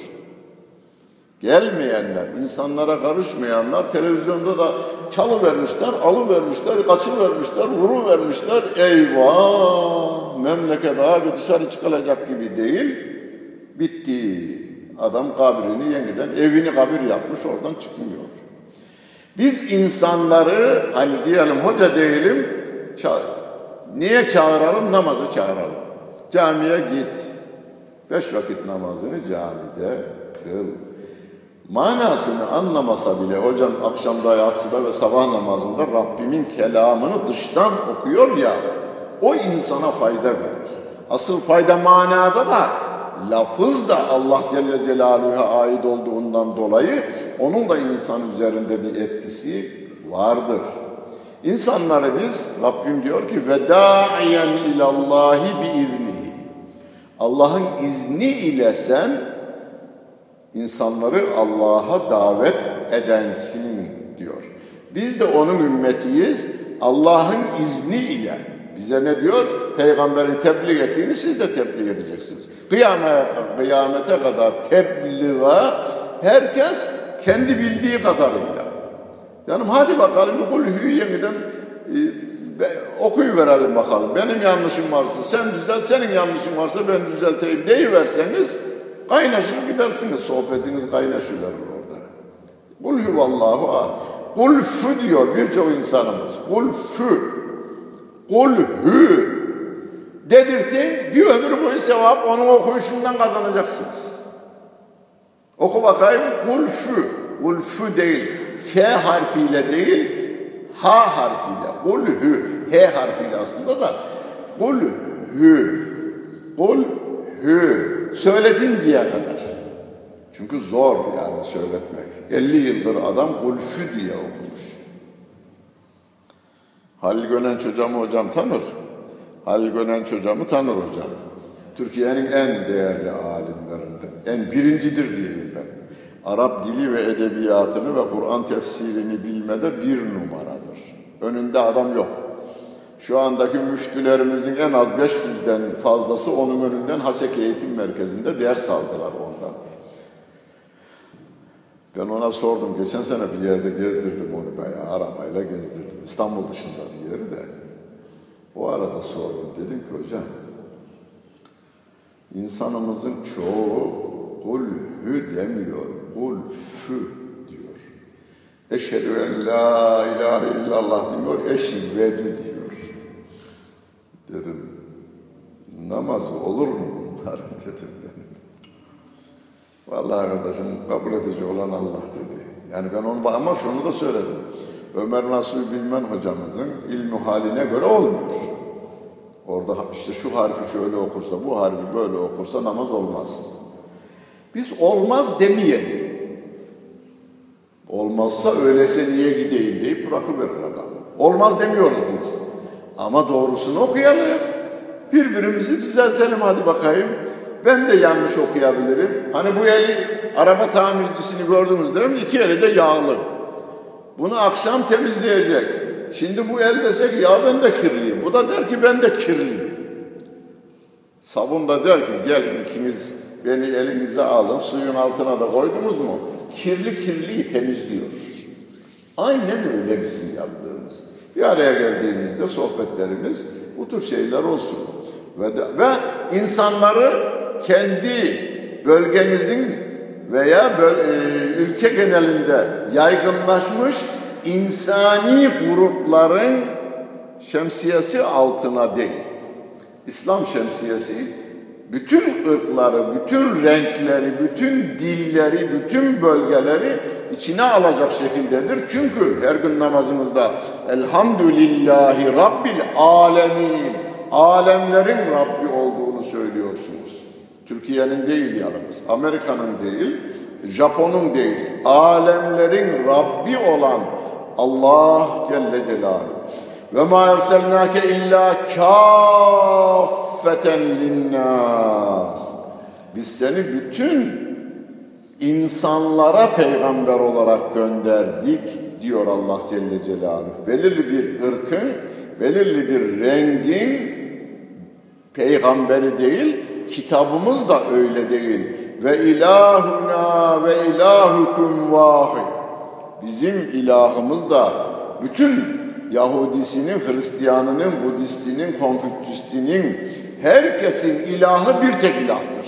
Gelmeyenler, insanlara karışmayanlar televizyonda da çalı vermişler, alı vermişler, kaçı vermişler, vuru vermişler. Eyvah! Memleket abi dışarı çıkılacak gibi değil. Bitti. Adam kabrini yeniden evini kabir yapmış oradan çıkmıyor. Biz insanları hani diyelim hoca değilim ça niye çağıralım? Namazı çağıralım. Camiye git. Beş vakit namazını camide kıl. Manasını anlamasa bile hocam akşamda yatsıda ve sabah namazında Rabbimin kelamını dıştan okuyor ya o insana fayda verir. Asıl fayda manada da lafız da Allah Celle Celaluhu'ya ait olduğundan dolayı onun da insan üzerinde bir etkisi vardır. İnsanları biz Rabbim diyor ki ve da'iyen ilallahi bi. Allah'ın izni ile sen insanları Allah'a davet edensin diyor. Biz de onun ümmetiyiz. Allah'ın izni ile bize ne diyor? Peygamberin tebliğ ettiğini siz de tebliğ edeceksiniz. Kıyamete, kıyamete kadar tebliğa herkes kendi bildiği kadarıyla. Canım hadi bakalım bir kulhüyü yeniden e, okuyuverelim bakalım. Benim yanlışım varsa sen düzelt, senin yanlışın varsa ben düzelteyim deyiverseniz kaynaşır gidersiniz. Sohbetiniz kaynaşıverir orada. Kul huvallahu. Kul fü diyor birçok insanımız. Kul fü. Kul hü. Dedirtin bir ömür boyu sevap onun okuyuşundan kazanacaksınız. Oku bakayım. Kul fü. Kul fü değil. F harfiyle değil. H harfiyle. Kul hü. H harfiyle aslında da. Kul hü. Kul hü. Söyletinceye kadar. Çünkü zor yani söyletmek. 50 yıldır adam kulfü diye okumuş. Halil Gönen hocamı hocam tanır. Halil Gönen hocamı tanır hocam. Türkiye'nin en değerli alimlerinden. En birincidir diyeyim ben. Arap dili ve edebiyatını ve Kur'an tefsirini bilmede bir numaradır. Önünde adam yok. Şu andaki müftülerimizin en az 500'den fazlası onun önünden Haseki Eğitim Merkezi'nde ders aldılar ondan. Ben ona sordum. Geçen sene bir yerde gezdirdim onu bayağı. Arabayla gezdirdim. İstanbul dışında bir yeri de. O arada sordum. Dedim ki hocam insanımızın çoğu kul hü demiyor. Kul fü. Eşhedü en la ilahe illallah demiyor. Eşvedü diyor. Dedim namaz olur mu bunlar *laughs* dedim ben. Vallahi kardeşim kabul edici olan Allah dedi. Yani ben onu ama şunu da söyledim. Ömer Nasuhi Bilmen hocamızın ilmi haline göre olmuyor. Orada işte şu harfi şöyle okursa, bu harfi böyle okursa namaz olmaz. Biz olmaz demeyelim. Olmazsa öylese niye gideyim deyip bırakıverir adam. Olmaz demiyoruz biz. Ama doğrusunu okuyalım. Birbirimizi düzeltelim hadi bakayım. Ben de yanlış okuyabilirim. Hani bu eli araba tamircisini gördünüz değil mi? İki eli de yağlı. Bunu akşam temizleyecek. Şimdi bu el dese ki ya ben de kirliyim. Bu da der ki ben de kirliyim. Sabun da der ki gelin ikiniz beni elinize alın suyun altına da koydunuz mu? Kirli kirliyi temizliyor. Aynen öyle bizim yaptığımız. Bir araya geldiğimizde sohbetlerimiz bu tür şeyler olsun. Ve, de, ve insanları kendi bölgemizin veya böl, e, ülke genelinde yaygınlaşmış insani grupların şemsiyesi altına değil. İslam şemsiyesi bütün ırkları, bütün renkleri, bütün dilleri, bütün bölgeleri içine alacak şekildedir. Çünkü her gün namazımızda Elhamdülillahi Rabbil Alemin, alemlerin Rabbi olduğunu söylüyorsunuz. Türkiye'nin değil yalnız, Amerika'nın değil, Japon'un değil, alemlerin Rabbi olan Allah Celle Celaluhu. Ve ma erselnake illa kaffeten linnas. Biz seni bütün insanlara peygamber olarak gönderdik diyor Allah Celle Celaluhu. Belirli bir ırkın, belirli bir rengin peygamberi değil, kitabımız da öyle değil. Ve ilahuna ve ilahukum vahid. Bizim ilahımız da bütün Yahudisinin, Hristiyanının, Budistinin, Konfüçyüstinin herkesin ilahı bir tek ilahtır.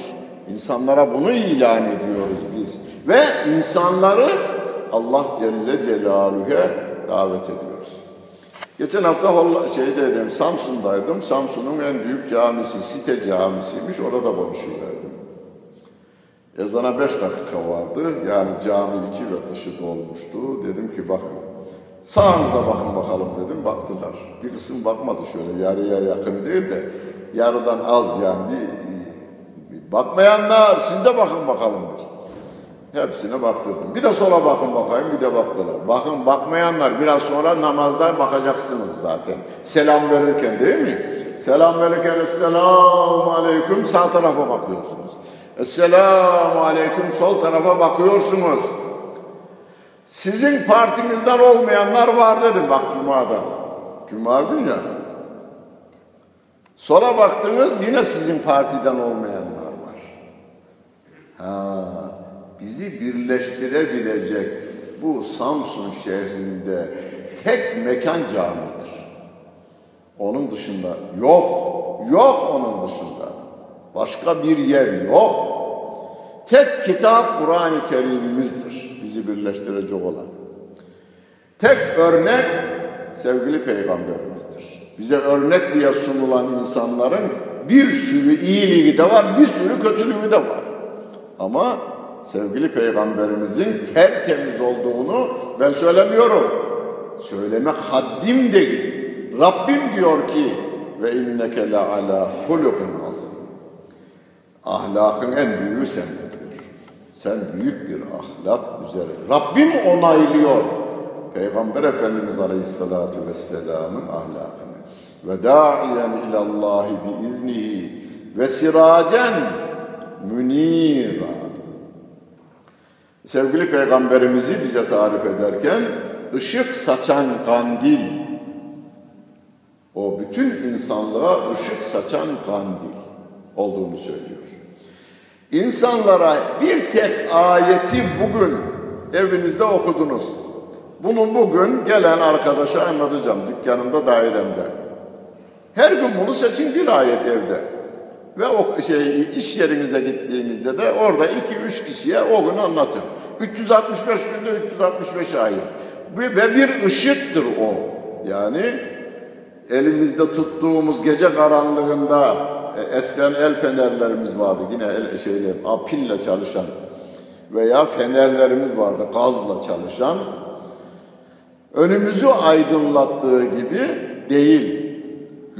İnsanlara bunu ilan ediyoruz biz. Ve insanları Allah Celle Celaluhu'ya davet ediyoruz. Geçen hafta şeydeydim, Samsun'daydım. Samsun'un en büyük camisi, site camisiymiş. Orada konuşuverdim. Ezana beş dakika vardı. Yani cami içi ve dışı dolmuştu. Dedim ki bakın, sağınıza bakın bakalım dedim. Baktılar. Bir kısım bakmadı şöyle yarıya yakın değil de yarıdan az yani bir, bir bakmayanlar siz de bakın bakalım bir. Hepsine baktırdım. Bir de sola bakın bakayım bir de baktılar. Bakın bakmayanlar biraz sonra namazda bakacaksınız zaten. Selam verirken değil mi? Selam verirken Esselamu Aleyküm sağ tarafa bakıyorsunuz. Esselamu Aleyküm sol tarafa bakıyorsunuz. Sizin partinizden olmayanlar var dedim bak Cuma'da. Cuma gün ya. Sola baktınız yine sizin partiden olmayanlar var. Ha, bizi birleştirebilecek bu Samsun şehrinde tek mekan camidir. Onun dışında yok, yok onun dışında. Başka bir yer yok. Tek kitap Kur'an-ı Kerim'imizdir bizi birleştirecek olan. Tek örnek sevgili peygamberimizdir. Bize örnek diye sunulan insanların bir sürü iyiliği de var, bir sürü kötülüğü de var. Ama sevgili peygamberimizin tertemiz olduğunu ben söylemiyorum. Söylemek haddim değil. Rabbim diyor ki ve inneke la ala hulukin azim. Ahlakın en büyüğü sende diyor. Sen büyük bir ahlak üzere. Rabbim onaylıyor. Peygamber Efendimiz Aleyhisselatü Vesselam'ın ahlakını. Ve da'iyen ilallahi biiznihi ve siracen münira. Sevgili Peygamberimizi bize tarif ederken ışık saçan kandil. O bütün insanlığa ışık saçan kandil olduğunu söylüyor. İnsanlara bir tek ayeti bugün evinizde okudunuz. Bunu bugün gelen arkadaşa anlatacağım dükkanımda, dairemde. Her gün bunu seçin bir ayet evde. Ve o şey iş yerinize gittiğinizde de orada iki üç kişiye o gün anlatın. 365 günde 365 ayet. Ve bir ışıktır o. Yani elimizde tuttuğumuz gece karanlığında e, eskiden el fenerlerimiz vardı. Yine el, şeyle, pille çalışan veya fenerlerimiz vardı gazla çalışan. Önümüzü aydınlattığı gibi değil.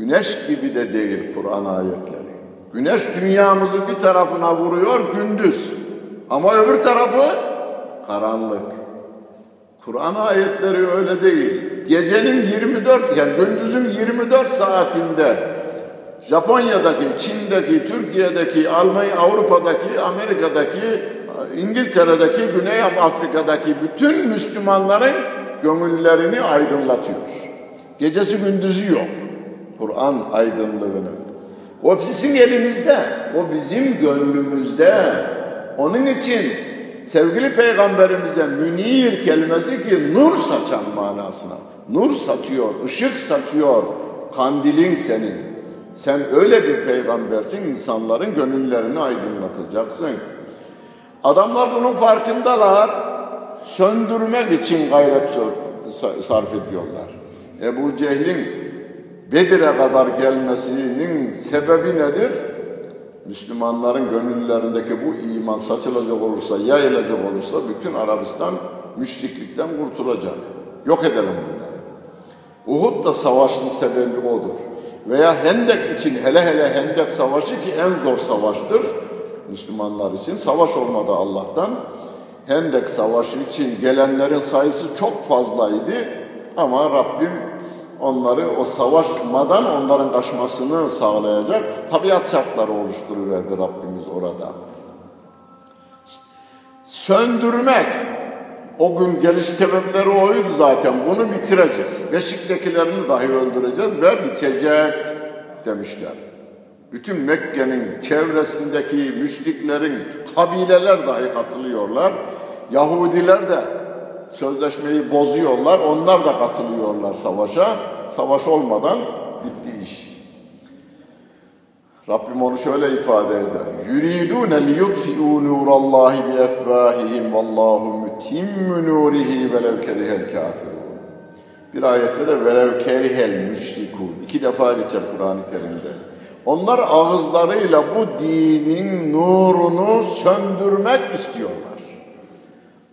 Güneş gibi de değil Kur'an ayetleri. Güneş dünyamızın bir tarafına vuruyor gündüz. Ama öbür tarafı karanlık. Kur'an ayetleri öyle değil. Gecenin 24 yani gündüzün 24 saatinde Japonya'daki, Çin'deki, Türkiye'deki, Almanya, Avrupa'daki, Amerika'daki, İngiltere'deki, Güney Afrika'daki bütün Müslümanların gönüllerini aydınlatıyor. Gecesi gündüzü yok. Kur'an aydınlığının. O sizin elinizde, o bizim gönlümüzde. Onun için sevgili peygamberimize münir kelimesi ki nur saçan manasına. Nur saçıyor, ışık saçıyor. Kandilin senin. Sen öyle bir peygambersin, insanların gönüllerini aydınlatacaksın. Adamlar bunun farkındalar. Söndürmek için gayret sarf ediyorlar. Ebu Cehil'in Bedir'e kadar gelmesinin sebebi nedir? Müslümanların gönüllerindeki bu iman saçılacak olursa, yayılacak olursa bütün Arabistan müşriklikten kurtulacak. Yok edelim bunları. Uhud da savaşın sebebi odur. Veya Hendek için hele hele Hendek savaşı ki en zor savaştır. Müslümanlar için savaş olmadı Allah'tan. Hendek savaşı için gelenlerin sayısı çok fazlaydı ama Rabbim onları o savaşmadan onların kaçmasını sağlayacak tabiat şartları oluşturuverdi Rabbimiz orada. Söndürmek, o gün geliş sebepleri oydu zaten. Bunu bitireceğiz. Beşik'tekilerini dahi öldüreceğiz ve bitecek demişler. Bütün Mekke'nin çevresindeki müşriklerin kabileler dahi katılıyorlar. Yahudiler de sözleşmeyi bozuyorlar. Onlar da katılıyorlar savaşa. Savaş olmadan bitti iş. Rabbim onu şöyle ifade eder. Yuridune li yutfi'u nurallahi bi efvahihim vallahu mutimmu nurihi velev kerihel kafirun. Bir ayette de velev kerihel müşrikun. İki defa geçer Kur'an-ı Kerim'de. Onlar ağızlarıyla bu dinin nurunu söndürmek istiyorlar.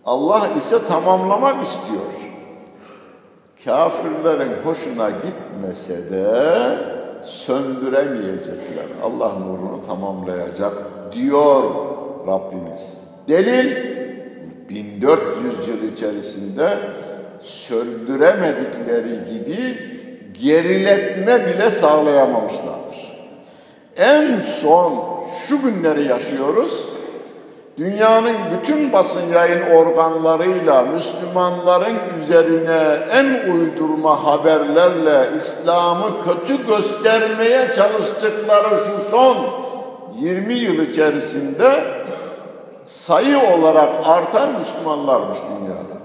Allah ise tamamlamak istiyor. Kafirlerin hoşuna gitmese de söndüremeyecekler. Allah nurunu tamamlayacak diyor Rabbimiz. Delil 1400 yıl içerisinde söndüremedikleri gibi geriletme bile sağlayamamışlardır. En son şu günleri yaşıyoruz. Dünyanın bütün basın yayın organlarıyla Müslümanların üzerine en uydurma haberlerle İslam'ı kötü göstermeye çalıştıkları şu son 20 yıl içerisinde sayı olarak artan Müslümanlarmış dünyada.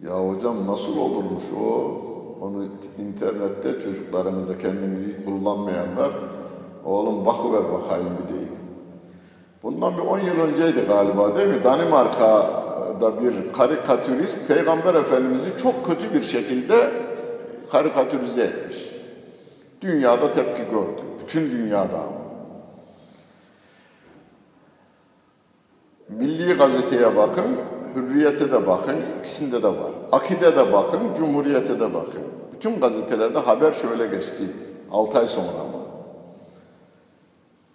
Ya hocam nasıl olurmuş o? Onu internette çocuklarımıza kendinizi kullanmayanlar oğlum bakıver bakayım bir deyin. Bundan bir 10 yıl önceydi galiba değil mi? Danimarka'da bir karikatürist Peygamber Efendimiz'i çok kötü bir şekilde karikatürize etmiş. Dünyada tepki gördü. Bütün dünyada ama. Milli gazeteye bakın, Hürriyete de bakın, ikisinde de var. Akide de bakın, Cumhuriyete de bakın. Bütün gazetelerde haber şöyle geçti. 6 ay sonra ama.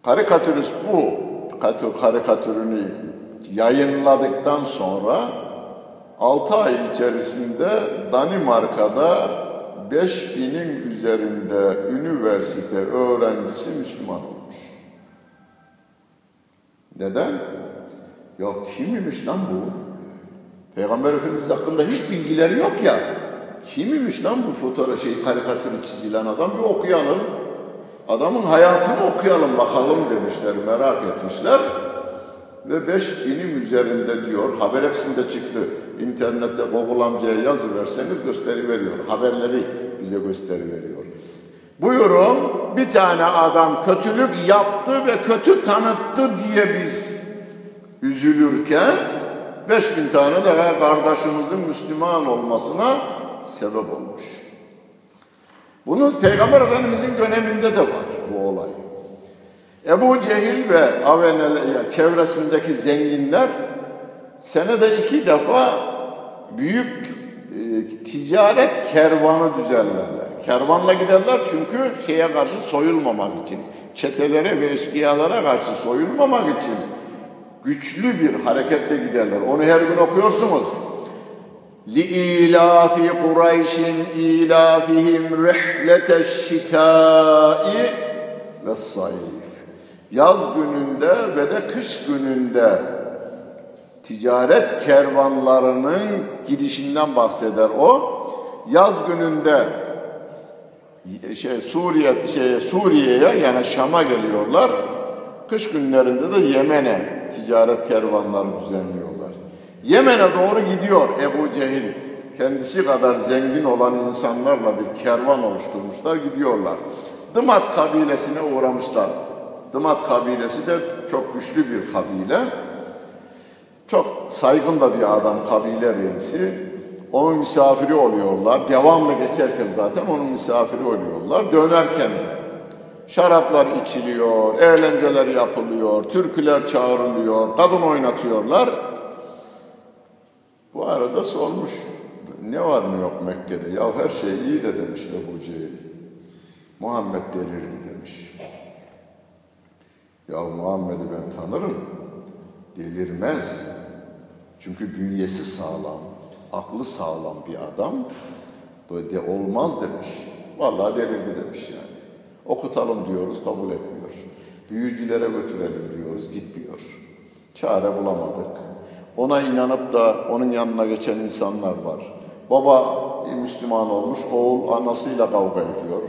Karikatürist bu karikatürünü yayınladıktan sonra 6 ay içerisinde Danimarka'da 5000'in üzerinde üniversite öğrencisi Müslüman olmuş. Neden? Ya kimmiş lan bu? Peygamber Efendimiz hakkında hiç bilgileri yok ya. Kimmiş lan bu fotoğraf şey karikatürü çizilen adam bir okuyalım. Adamın hayatını okuyalım bakalım demişler, merak etmişler. Ve beş binim üzerinde diyor, haber hepsinde çıktı. İnternette Google amcaya yazı verseniz gösteri veriyor. Haberleri bize gösteri veriyor. Buyurun bir tane adam kötülük yaptı ve kötü tanıttı diye biz üzülürken beş bin tane daha kardeşimizin Müslüman olmasına sebep olmuş. Bunu Peygamber Efendimizin döneminde de var bu olay. Ebu Cehil ve Avenel çevresindeki zenginler senede iki defa büyük e, ticaret kervanı düzenlerler. Kervanla giderler çünkü şeye karşı soyulmamak için. Çetelere ve eşkıyalara karşı soyulmamak için güçlü bir hareketle giderler. Onu her gün okuyorsunuz. لإيلاف قريش إيلافهم رحلة الشتاء والصيف yaz gününde ve de kış gününde ticaret kervanlarının gidişinden bahseder o. Yaz gününde şey Suriye şey Suriye'ye yani Şam'a geliyorlar. Kış günlerinde de Yemen'e ticaret kervanları düzenliyor. Yemen'e doğru gidiyor Ebu Cehil. Kendisi kadar zengin olan insanlarla bir kervan oluşturmuşlar, gidiyorlar. Dımat kabilesine uğramışlar. Dımat kabilesi de çok güçlü bir kabile. Çok saygın da bir adam kabile reisi. Onun misafiri oluyorlar. Devamlı geçerken zaten onun misafiri oluyorlar. Dönerken de. Şaraplar içiliyor, eğlenceler yapılıyor, türküler çağrılıyor, kadın oynatıyorlar. Bu arada sormuş, ne var mı yok Mekke'de? Ya her şey iyi de demiş Ebu Cehil. Muhammed delirdi demiş. Ya Muhammed'i ben tanırım. Delirmez. Çünkü bünyesi sağlam, aklı sağlam bir adam. De olmaz demiş. Vallahi delirdi demiş yani. Okutalım diyoruz, kabul etmiyor. Büyücülere götürelim diyoruz, gitmiyor. Çare bulamadık. Ona inanıp da onun yanına geçen insanlar var. Baba Müslüman olmuş, oğul anasıyla kavga ediyor.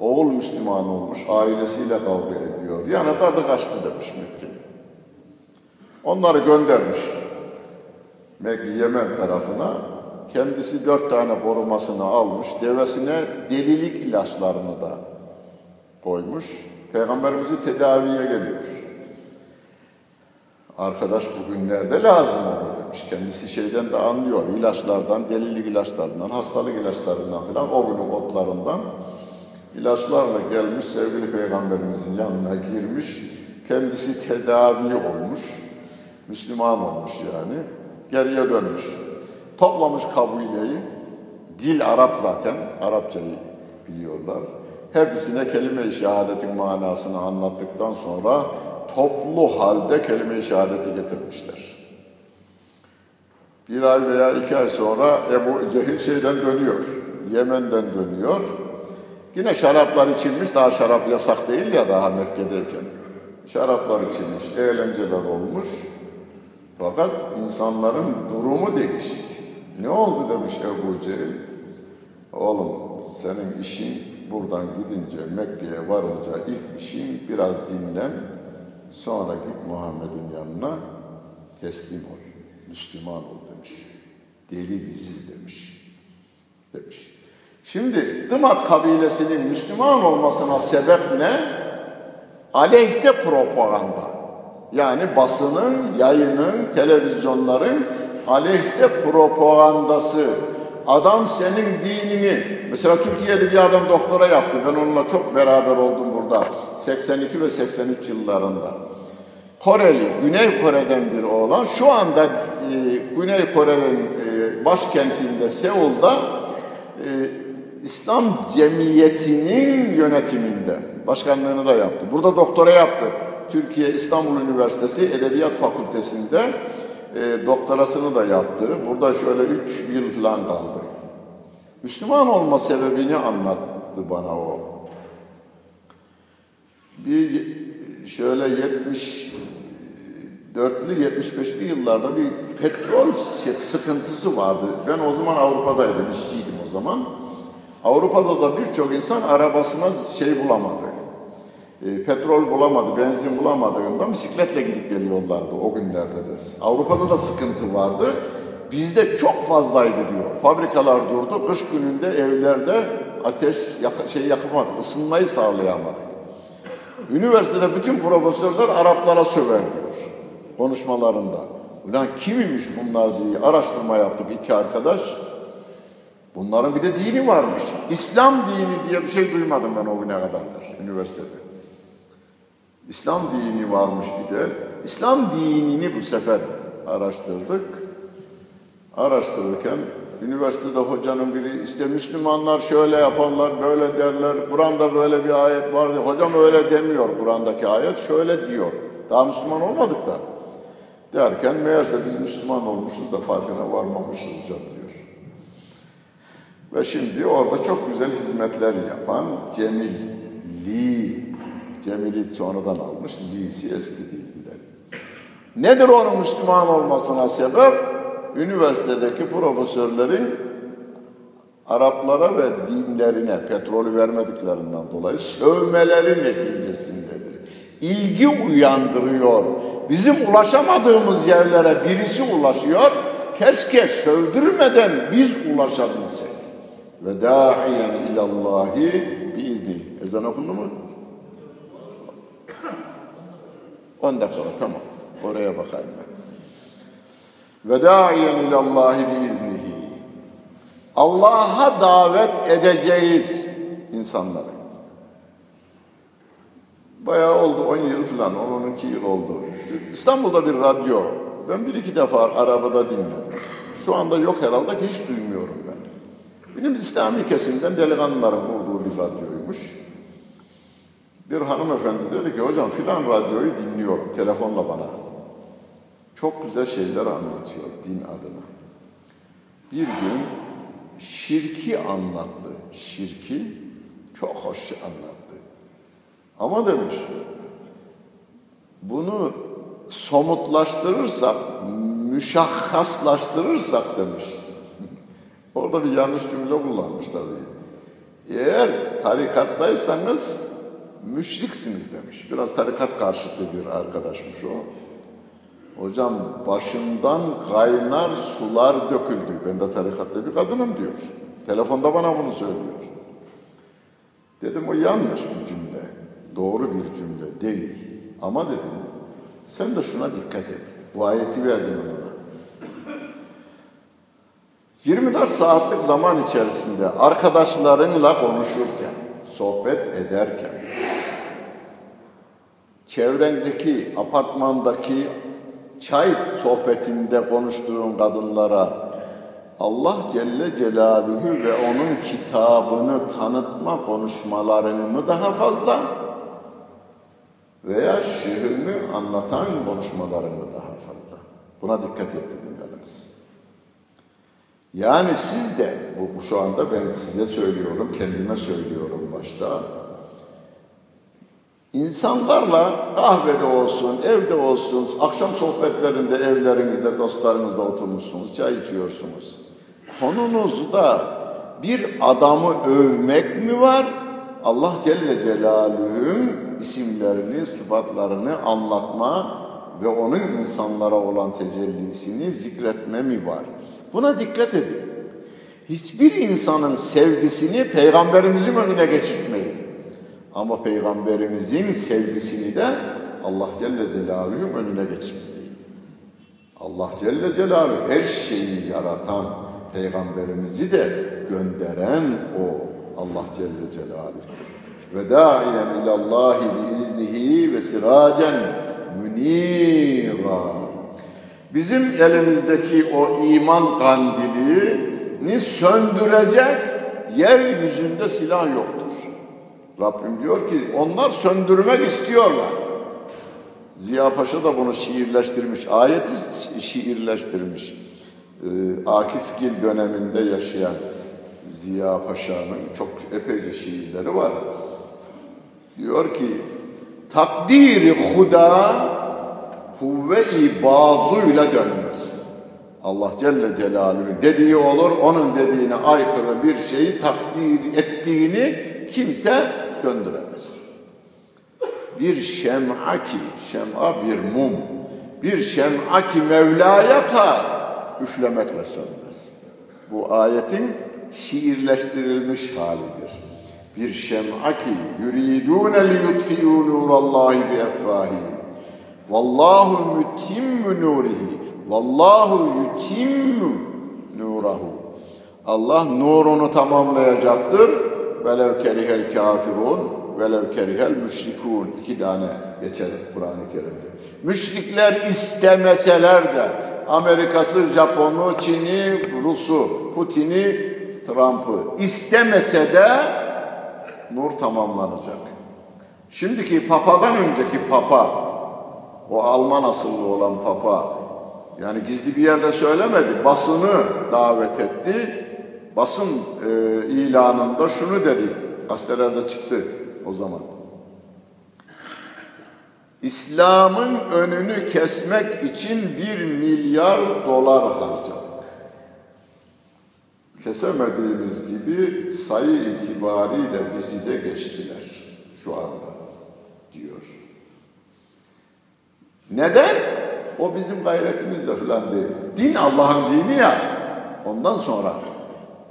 Oğul Müslüman olmuş, ailesiyle kavga ediyor. Yani tadı kaçtı demiş Mekke'nin. Onları göndermiş Mekke Yemen tarafına. Kendisi dört tane korumasını almış. Devesine delilik ilaçlarını da koymuş. Peygamberimizi tedaviye geliyor. Arkadaş bugünlerde lazım olur demiş. Kendisi şeyden de anlıyor. İlaçlardan, delilik ilaçlarından, hastalık ilaçlarından falan, o günün otlarından ilaçlarla gelmiş sevgili peygamberimizin yanına girmiş. Kendisi tedavi olmuş. Müslüman olmuş yani. Geriye dönmüş. Toplamış kabileyi. Dil Arap zaten. Arapçayı biliyorlar. Hepsine kelime-i şehadetin manasını anlattıktan sonra toplu halde kelime-i şehadeti getirmişler. Bir ay veya iki ay sonra Ebu Cehil şeyden dönüyor. Yemen'den dönüyor. Yine şaraplar içilmiş, daha şarap yasak değil ya daha Mekke'deyken. Şaraplar içilmiş, eğlenceler olmuş. Fakat insanların durumu değişik. Ne oldu demiş Ebu Cehil. Oğlum senin işin buradan gidince Mekke'ye varınca ilk işin biraz dinlen. Sonra git Muhammed'in yanına teslim ol. Müslüman ol demiş. Deli biziz demiş. Demiş. Şimdi Dımat kabilesinin Müslüman olmasına sebep ne? Aleyhte propaganda. Yani basının, yayının, televizyonların aleyhte propagandası. Adam senin dinini, mesela Türkiye'de bir adam doktora yaptı. Ben onunla çok beraber oldum burada. 82 ve 83 yıllarında. Koreli, Güney Kore'den bir oğlan. Şu anda e, Güney Kore'nin e, başkentinde Seul'da e, İslam Cemiyeti'nin yönetiminde başkanlığını da yaptı. Burada doktora yaptı. Türkiye İstanbul Üniversitesi Edebiyat Fakültesi'nde e, doktorasını da yaptı. Burada şöyle üç yıl falan kaldı. Müslüman olma sebebini anlattı bana o. Bir şöyle 74'lü 75'li yıllarda bir petrol sıkıntısı vardı. Ben o zaman Avrupa'daydım, işçiydim o zaman. Avrupa'da da birçok insan arabasına şey bulamadı. E, petrol bulamadı, benzin bulamadığında bisikletle gidip geliyorlardı o günlerde de. Avrupa'da da sıkıntı vardı. Bizde çok fazlaydı diyor. Fabrikalar durdu. Kış gününde evlerde ateş yak şey yapamadı, ısınmayı sağlayamadı. Üniversitede bütün profesörler Araplara söver diyor konuşmalarında. Ulan kimmiş bunlar diye araştırma yaptık iki arkadaş. Bunların bir de dini varmış. İslam dini diye bir şey duymadım ben o güne kadardır üniversitede. İslam dini varmış bir de. İslam dinini bu sefer araştırdık. Araştırırken Üniversitede hocanın biri işte Müslümanlar şöyle yaparlar, böyle derler. Kur'an'da böyle bir ayet var. Hocam öyle demiyor Kur'an'daki ayet. Şöyle diyor. Daha Müslüman olmadık da. Derken meğerse biz Müslüman olmuşuz da farkına varmamışız hocam diyor. Ve şimdi orada çok güzel hizmetler yapan Cemil Li. Cemil'i sonradan almış. Li'si eski dilinden. Nedir onun Müslüman olmasına sebep? Üniversitedeki profesörlerin Araplara ve dinlerine petrolü vermediklerinden dolayı sövmeleri neticesindedir. İlgi uyandırıyor. Bizim ulaşamadığımız yerlere birisi ulaşıyor. Keşke sövdürmeden biz ulaşabilsek. Ve da'iyen ilallahi biizni. Ezan okundu mu? 10 dakika tamam. Oraya bakayım ben. Ve da'iyen ilallahi biiznihi. Allah'a davet edeceğiz insanları. Bayağı oldu, 10 yıl falan, 10-12 yıl oldu. İstanbul'da bir radyo, ben bir iki defa arabada dinledim. Şu anda yok herhalde ki hiç duymuyorum ben. Benim İslami kesimden delikanlıların kurduğu bir radyoymuş. Bir hanımefendi dedi ki hocam filan radyoyu dinliyorum telefonla bana. Çok güzel şeyler anlatıyor din adına. Bir gün şirki anlattı. Şirki çok hoş anlattı. Ama demiş bunu somutlaştırırsak, müşahhaslaştırırsak demiş. *laughs* Orada bir yanlış cümle kullanmış tabii. Eğer tarikattaysanız müşriksiniz demiş. Biraz tarikat karşıtı bir arkadaşmış o. Hocam başımdan kaynar sular döküldü. Ben de tarikatta bir kadınım diyor. Telefonda bana bunu söylüyor. Dedim o yanlış bir cümle. Doğru bir cümle değil. Ama dedim sen de şuna dikkat et. Bu ayeti verdim ona. 24 saatlik zaman içerisinde arkadaşlarınla konuşurken, sohbet ederken, çevrendeki, apartmandaki çay sohbetinde konuştuğun kadınlara Allah Celle Celaluhu ve onun kitabını tanıtma konuşmalarını mı daha fazla veya şiirini anlatan konuşmalarını daha fazla? Buna dikkat et dedim yalnız. Yani siz de, bu şu anda ben size söylüyorum, kendime söylüyorum başta. İnsanlarla kahvede olsun, evde olsun, akşam sohbetlerinde, evlerinizde, dostlarınızla oturmuşsunuz, çay içiyorsunuz. Konunuzda bir adamı övmek mi var? Allah Celle Celaluhu'nun isimlerini, sıfatlarını anlatma ve onun insanlara olan tecellisini zikretme mi var? Buna dikkat edin. Hiçbir insanın sevgisini peygamberimizin önüne geçirtmeyin. Ama peygamberimizin sevgisini de Allah Celle Celaluhu'nun önüne geçirmeyin. Allah Celle Celaluhu her şeyi yaratan peygamberimizi de gönderen o Allah Celle Celaluhu'dur. Ve da'iyen ilallahi biiznihi ve siracen münira. Bizim elimizdeki o iman kandilini söndürecek yeryüzünde silah yoktur. Rabbim diyor ki onlar söndürmek istiyorlar. Ziya Paşa da bunu şiirleştirmiş, ayeti şiirleştirmiş. Ee, Akif Gil döneminde yaşayan Ziya Paşa'nın çok epeyce şiirleri var. Diyor ki takdiri huda kuvve-i bazuyla dönmez. Allah Celle Celaluhu dediği olur, onun dediğine aykırı bir şeyi takdir ettiğini kimse döndüremez. Bir şem'a ki, şem'a bir mum, bir şem'a ki Mevla'ya kar, üflemekle sönmez. Bu ayetin şiirleştirilmiş halidir. Bir şem'a ki yuridûne liyutfi'û nûrallâhi bi effâhîm. Vallahu mütimmü nurihi. Vallahu yutimmu nurahu. Allah nurunu tamamlayacaktır. Velev kerihel kafirun velev kerihel müşrikun. İki tane geçer Kur'an-ı Kerim'de. Müşrikler istemeseler de, Amerika'sı, Japon'u, Çin'i, Rus'u, Putin'i, Trump'ı istemese de nur tamamlanacak. Şimdiki papadan önceki papa, o Alman asıllı olan papa, yani gizli bir yerde söylemedi, basını davet etti. Basın e, ilanında şunu dedi, gazetelerde çıktı o zaman. İslam'ın önünü kesmek için bir milyar dolar harcadık. Kesemediğimiz gibi sayı itibariyle bizi de geçtiler şu anda diyor. Neden? O bizim gayretimizle falan değil. Din Allah'ın dini ya. Ondan sonra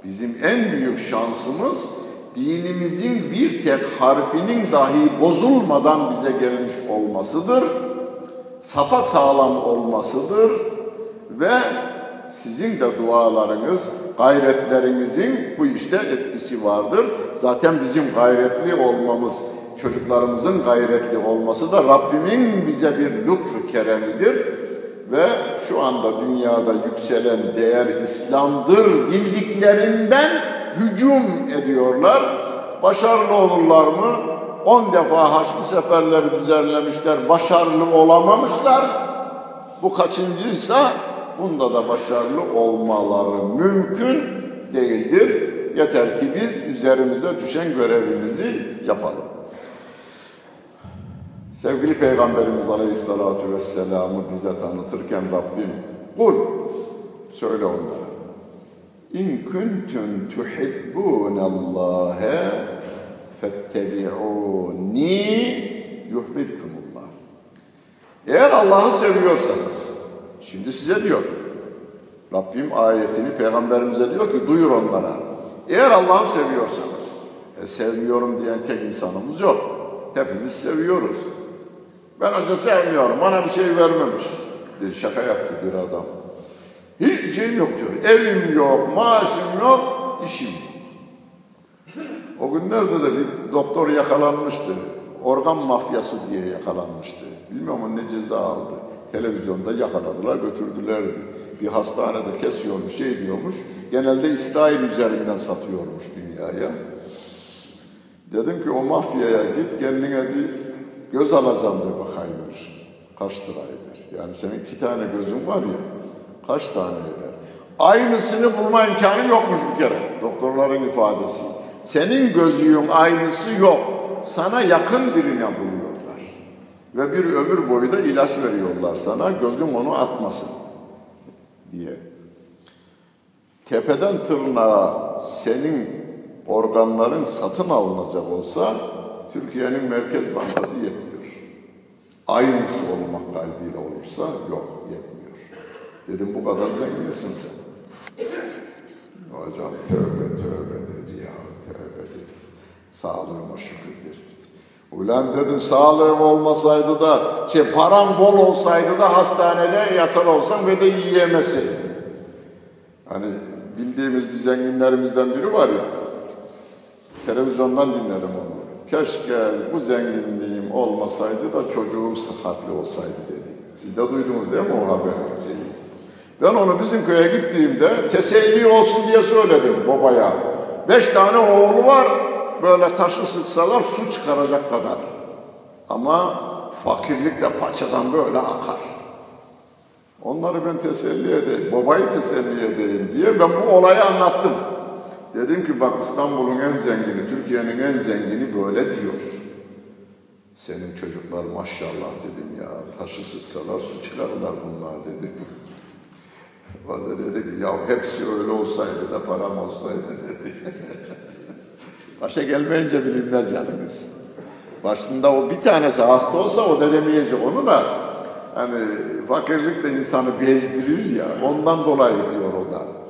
bizim en büyük şansımız dinimizin bir tek harfinin dahi bozulmadan bize gelmiş olmasıdır. Sapa sağlam olmasıdır ve sizin de dualarınız, gayretlerinizin bu işte etkisi vardır. Zaten bizim gayretli olmamız, çocuklarımızın gayretli olması da Rabbimin bize bir lütfu keremidir. Ve şu anda dünyada yükselen değer İslam'dır bildiklerinden hücum ediyorlar. Başarılı olurlar mı? On defa Haçlı seferleri düzenlemişler, başarılı olamamışlar. Bu kaçıncıysa bunda da başarılı olmaları mümkün değildir. Yeter ki biz üzerimize düşen görevimizi yapalım. Sevgili Peygamberimiz Aleyhisselatü Vesselam'ı bize tanıtırken Rabbim kul söyle onlara İn kuntum tuhibbunallâhe fettebi'ûni yuhbibkumullah. Eğer Allah'ı seviyorsanız, şimdi size diyor, Rabbim ayetini peygamberimize diyor ki duyur onlara. Eğer Allah'ı seviyorsanız, e, sevmiyorum diyen tek insanımız yok. Hepimiz seviyoruz. Ben hoca sevmiyorum, bana bir şey vermemiş. Dedi, şaka yaptı bir adam. Hiçbir şeyim yok diyor. Evim yok, maaşım yok, işim yok. O günlerde de bir doktor yakalanmıştı. Organ mafyası diye yakalanmıştı. Bilmiyorum ne ceza aldı. Televizyonda yakaladılar, götürdülerdi. Bir hastanede kesiyormuş, şey diyormuş. Genelde İsrail üzerinden satıyormuş dünyaya. Dedim ki o mafyaya git kendine bir göz alacağım de bakayımdır. Kaç lira eder? Yani senin iki tane gözün var ya, kaç tane eder? Aynısını bulma imkanı yokmuş bir kere. Doktorların ifadesi. Senin gözüğün aynısı yok. Sana yakın birine buluyorlar. Ve bir ömür boyu da ilaç veriyorlar sana. Gözün onu atmasın diye. Tepeden tırnağa senin organların satın alınacak olsa Türkiye'nin Merkez Bankası yetmiyor. Aynısı olmak kaydıyla olursa yok yetmiyor. Dedim bu kadar zenginsin sen. Hocam tövbe tövbe dedi ya tövbe dedi. Sağlığıma şükür dedi. Ulan dedim sağlığım olmasaydı da şey param bol olsaydı da hastanede yatar olsam ve de yiyemeseydim. Hani bildiğimiz bir zenginlerimizden biri var ya. Televizyondan dinledim onu. Keşke bu zenginliğim olmasaydı da çocuğum sıhhatli olsaydı dedi. Siz de duydunuz değil mi o haberi? Ben onu bizim köye gittiğimde teselli olsun diye söyledim babaya. Beş tane oğlu var, böyle taşı sıksalar su çıkaracak kadar. Ama fakirlik de paçadan böyle akar. Onları ben teselli edeyim, babayı teselli edeyim diye ben bu olayı anlattım. Dedim ki bak İstanbul'un en zengini, Türkiye'nin en zengini böyle diyor. Senin çocuklar maşallah dedim ya, taşı sıksalar su çıkarırlar bunlar dedim. O dedi ki ya hepsi öyle olsaydı da param olsaydı dedi. *laughs* Başa gelmeyince bilinmez yalnız. Başında o bir tanesi hasta olsa o da demeyecek onu da. Hani fakirlik de insanı bezdirir ya ondan dolayı diyor o da.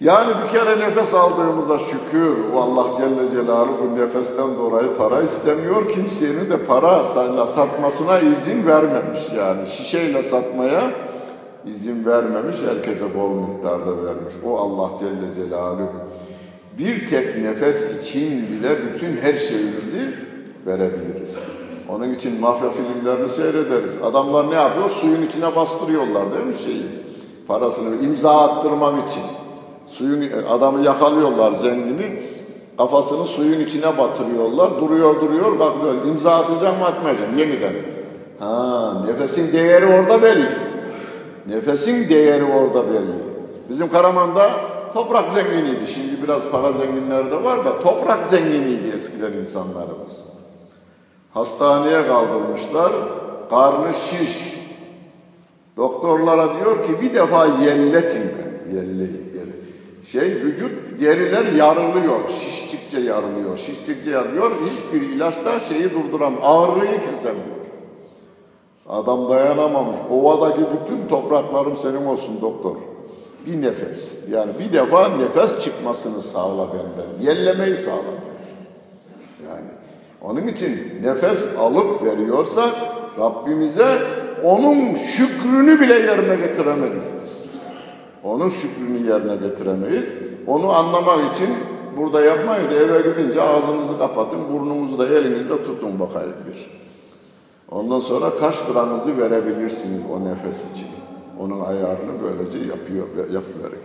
Yani bir kere nefes aldığımızda şükür Allah Celle Celaluhu nefesten dolayı para istemiyor. Kimsenin de para satmasına izin vermemiş yani. Şişeyle satmaya izin vermemiş. Herkese bol miktarda vermiş. O Allah Celle Celaluhu. Bir tek nefes için bile bütün her şeyimizi verebiliriz. Onun için mafya filmlerini seyrederiz. Adamlar ne yapıyor? Suyun içine bastırıyorlar değil mi şeyi? parasını imza attırmak için. Suyun adamı yakalıyorlar zengini. Kafasını suyun içine batırıyorlar. Duruyor duruyor kalkıyor. İmza atacağım mı atmayacağım yeniden. Ha, nefesin değeri orada belli. Nefesin değeri orada belli. Bizim Karaman'da toprak zenginiydi. Şimdi biraz para zenginleri de var da toprak zenginiydi eskiden insanlarımız. Hastaneye kaldırmışlar. Karnı şiş. Doktorlara diyor ki bir defa yelletin beni. Yelleyin. Şey vücut deriler yarılıyor. Şiştikçe yarılıyor. Şiştikçe yarılıyor. Hiçbir ilaçta şeyi durduram. Ağrıyı kesemiyor. Adam dayanamamış. Ovadaki bütün topraklarım senin olsun doktor. Bir nefes. Yani bir defa nefes çıkmasını sağla benden. Yellemeyi sağla diyor. Yani onun için nefes alıp veriyorsa Rabbimize onun şükrünü bile yerine getiremeyiz biz. Onun şükrünü yerine getiremeyiz. Onu anlamak için burada yapmayın eve gidince ağzınızı kapatın, burnunuzu da elinizde tutun bakayım bir. Ondan sonra kaç liranızı verebilirsiniz o nefes için. Onun ayarını böylece yapıyor, yapıverin.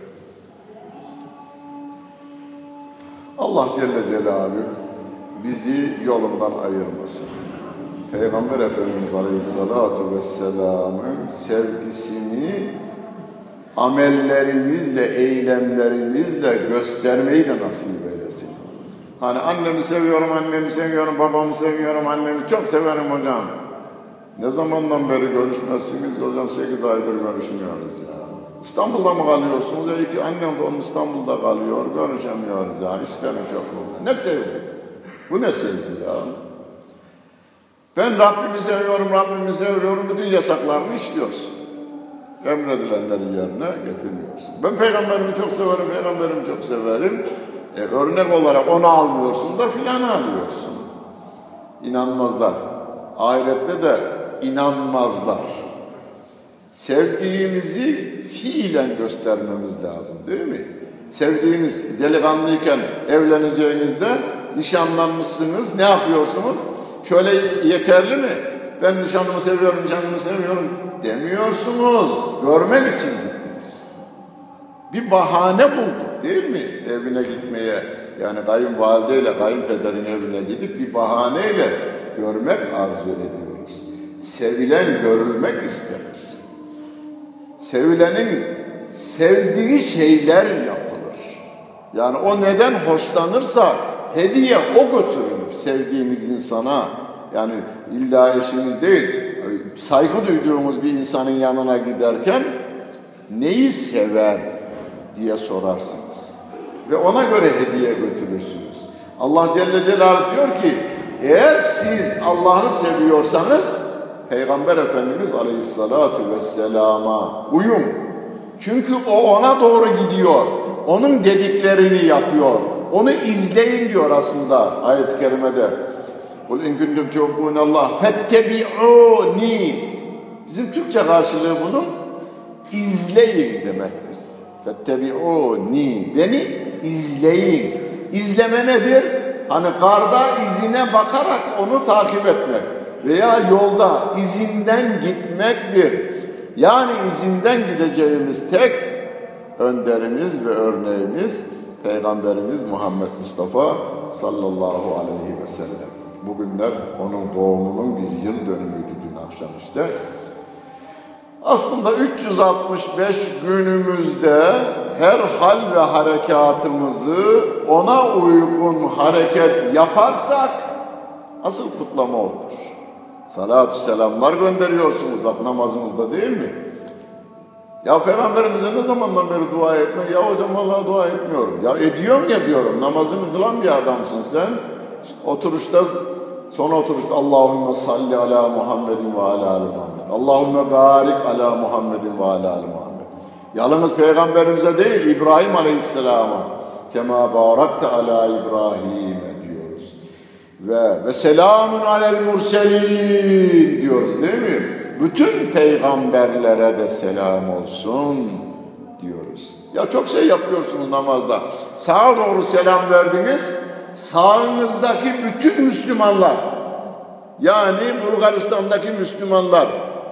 Allah Celle Celaluhu bizi yolundan ayırmasın. Peygamber Efendimiz Aleyhisselatü Vesselam'ın sevgisini amellerimizle, eylemlerimizle göstermeyi de nasip eylesin. Hani annemi seviyorum, annemi seviyorum, babamı seviyorum, annemi çok severim hocam. Ne zamandan beri görüşmezsiniz hocam? Sekiz aydır görüşmüyoruz ya. İstanbul'da mı kalıyorsunuz? Ya iki annem de onun İstanbul'da kalıyor. Görüşemiyoruz ya. İşlerim çok burada. Ne sevgi? Bu ne sevgi ya? Ben Rabbimi seviyorum, Rabbimi seviyorum. Bütün yasaklarını işliyorsun. Emredilenleri yerine getirmiyorsun. Ben peygamberimi çok severim, peygamberimi çok severim. E, örnek olarak onu almıyorsun da filan alıyorsun. İnanmazlar. Ahirette de inanmazlar. Sevdiğimizi fiilen göstermemiz lazım değil mi? Sevdiğiniz delikanlıyken evleneceğinizde nişanlanmışsınız. Ne yapıyorsunuz? Şöyle yeterli mi? Ben nişanlımı seviyorum, nişanlımı seviyorum demiyorsunuz. Görmek için gittiniz. Bir bahane bulduk değil mi? Evine gitmeye. Yani kayınvalideyle kayınpederin evine gidip bir bahaneyle görmek arzu ediyoruz. Sevilen görülmek istenir. Sevilenin sevdiği şeyler yapılır. Yani o neden hoşlanırsa hediye o götürülür sevdiğimiz insana. Yani illa eşiniz değil, saygı duyduğumuz bir insanın yanına giderken neyi sever diye sorarsınız. Ve ona göre hediye götürürsünüz. Allah Celle Celaluhu diyor ki eğer siz Allah'ı seviyorsanız Peygamber Efendimiz Aleyhisselatü Vesselam'a uyun. Çünkü o ona doğru gidiyor. Onun dediklerini yapıyor. Onu izleyin diyor aslında ayet-i kerimede. Kul in kuntum tuhibbun Allah fettebi'uni. Bizim Türkçe karşılığı bunun izleyin demektir. Fettebi'uni. Beni izleyin. İzleme nedir? Hani karda izine bakarak onu takip etmek veya yolda izinden gitmektir. Yani izinden gideceğimiz tek önderimiz ve örneğimiz Peygamberimiz Muhammed Mustafa sallallahu aleyhi ve sellem. Bugünler onun doğumunun bir yıl dönümüydü dün akşam işte. Aslında 365 günümüzde her hal ve harekatımızı ona uygun hareket yaparsak asıl kutlama odur. Salatü selamlar gönderiyorsunuz bak namazınızda değil mi? Ya Peygamberimize ne zamandan beri dua etme? Ya hocam vallahi dua etmiyorum. Ya ediyorum ya diyorum. Namazını kılan bir adamsın sen. Oturuşta son oturuşta Allahümme salli ala Muhammedin ve ala ali Muhammed. Allahümme barik ala Muhammedin ve ala ali Muhammed. Yalnız Peygamberimize değil İbrahim Aleyhisselam'a. Kema barakte ala İbrahim'e diyoruz. Ve ve selamun alel murselin diyoruz değil mi? bütün peygamberlere de selam olsun diyoruz. Ya çok şey yapıyorsunuz namazda. Sağa doğru selam verdiniz. Sağınızdaki bütün Müslümanlar yani Bulgaristan'daki Müslümanlar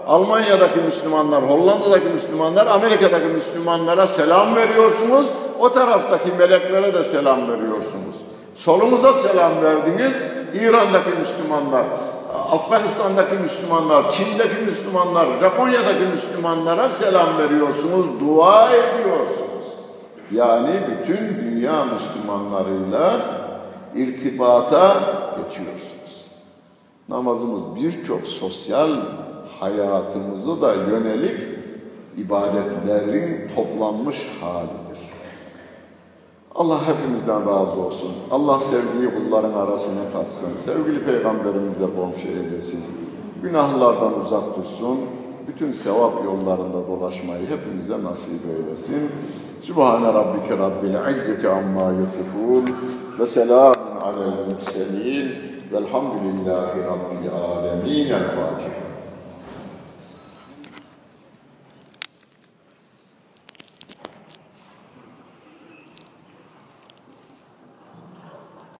Almanya'daki Müslümanlar, Hollanda'daki Müslümanlar, Amerika'daki Müslümanlara selam veriyorsunuz. O taraftaki meleklere de selam veriyorsunuz. Solumuza selam verdiniz. İran'daki Müslümanlar, Afganistan'daki Müslümanlar, Çin'deki Müslümanlar, Japonya'daki Müslümanlara selam veriyorsunuz, dua ediyorsunuz. Yani bütün dünya Müslümanlarıyla irtibata geçiyorsunuz. Namazımız birçok sosyal hayatımızı da yönelik ibadetlerin toplanmış halidir. Allah hepimizden razı olsun. Allah sevdiği kulların arasına katsın. Sevgili peygamberimize komşu eylesin. Günahlardan uzak tutsun. Bütün sevap yollarında dolaşmayı hepimize nasip eylesin. Sübhane rabbike rabbil izzeti amma yasifun ve selamun alel murselin velhamdülillahi rabbil alemin. El Fatiha.